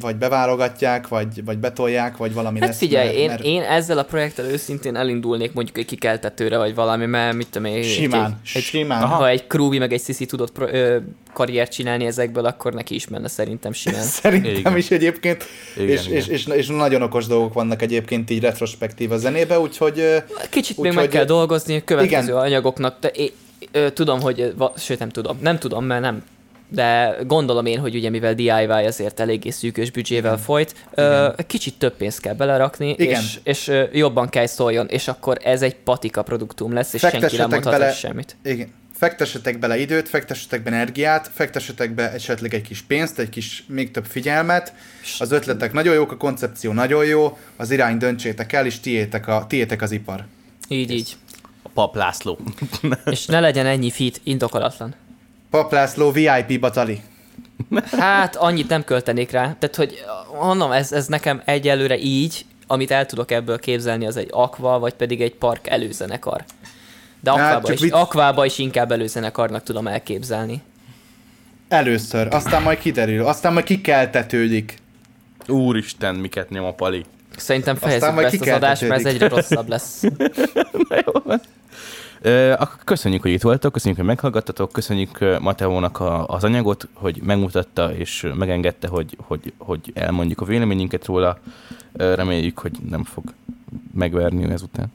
vagy beválogatják, vagy, vagy betolják, vagy valami Hát lesz. figyelj, mert- én, mert én ezzel a projekttel őszintén elindulnék mondjuk egy kikeltetőre, vagy valami, mert mit tudom én... Simán, egy, simán. Aha. Ha egy Krúvi meg egy Sisi tudott pro, ö, karriert csinálni ezekből, akkor neki is menne szerintem simán. Szerintem Igen. is egyébként, Igen, és, igen. és, és, és nagyon okos dolgok vannak egyébként így retrospektív a zenébe, úgyhogy Kicsit még Úgyhogy- meg kell dolgozni a következő Igen. anyagoknak, de én, ö, tudom, hogy, va, sőt nem tudom, nem tudom, mert nem de gondolom én, hogy ugye mivel DIY azért eléggé szűkös büdzsével folyt, ö, kicsit több pénzt kell belerakni, Igen. és, és jobban kell szóljon, és akkor ez egy patika produktum lesz, és senki nem mondhat bele- semmit. igen, fektessetek bele időt, fektessetek be energiát, fektessetek be esetleg egy kis pénzt, egy kis még több figyelmet. Az ötletek nagyon jók, a koncepció nagyon jó, az irány döntsétek el, és tiétek, a, tiétek az ipar. Így, így. A Pap László. És ne legyen ennyi fit, indokolatlan. Pap László VIP Batali. Hát annyit nem költenék rá. Tehát, hogy mondom, ez, ez nekem egyelőre így, amit el tudok ebből képzelni, az egy akva, vagy pedig egy park előzenekar. De Hát, akvába, csak is, vicc- akvába is inkább előzenekarnak tudom elképzelni. Először, aztán majd kiderül, aztán majd kikeltetődik. Úristen, miket nyom a pali. Szerintem Aztán fejezzük be majd ezt az adást, mert ez egyre rosszabb lesz. Ö, akkor köszönjük, hogy itt voltak, köszönjük, hogy meghallgattatok, köszönjük Mateónak a, az anyagot, hogy megmutatta és megengedte, hogy, hogy, hogy elmondjuk a véleményünket róla. Reméljük, hogy nem fog megverni ezután.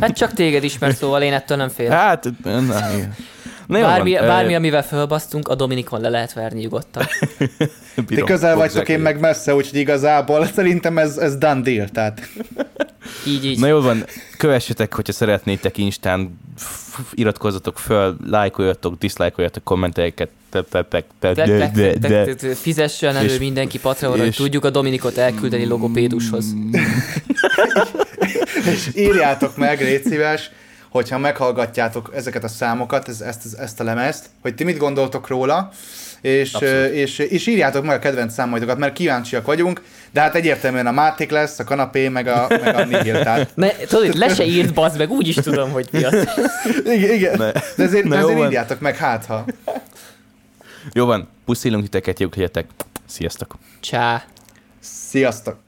Hát csak téged ismer, szóval én ettől nem félek. Hát, na, igen. Na, Bármi, van, bármi, amivel fölbasztunk, a Dominikon le lehet verni nyugodtan. Ti közel vagytok, én meg messze, úgyhogy igazából szerintem ez, ez done deal, tehát Így, így. Na jól van, kövessetek, hogyha szeretnétek Instán, iratkozzatok föl, lájkoljatok, diszlájkoljatok te- Fizessen elő mindenki Patreonra, hogy tudjuk a Dominikot elküldeni logopédushoz. és írjátok meg, légy szíves, hogyha meghallgatjátok ezeket a számokat, ez, ezt, ezt a lemezt, hogy ti mit gondoltok róla, és, Abszolút. és, és írjátok meg a kedvenc számaitokat, mert kíváncsiak vagyunk, de hát egyértelműen a Máték lesz, a kanapé, meg a, meg a Nihil, tehát Ne, tudod, le se írt, bazd meg, úgy is tudom, hogy mi az. igen, igen. Ne. de ezért, Na jó ezért van. írjátok meg, hát ha. Jó van, puszilunk titeket, jók legyetek. Sziasztok! Csá. Sziasztok!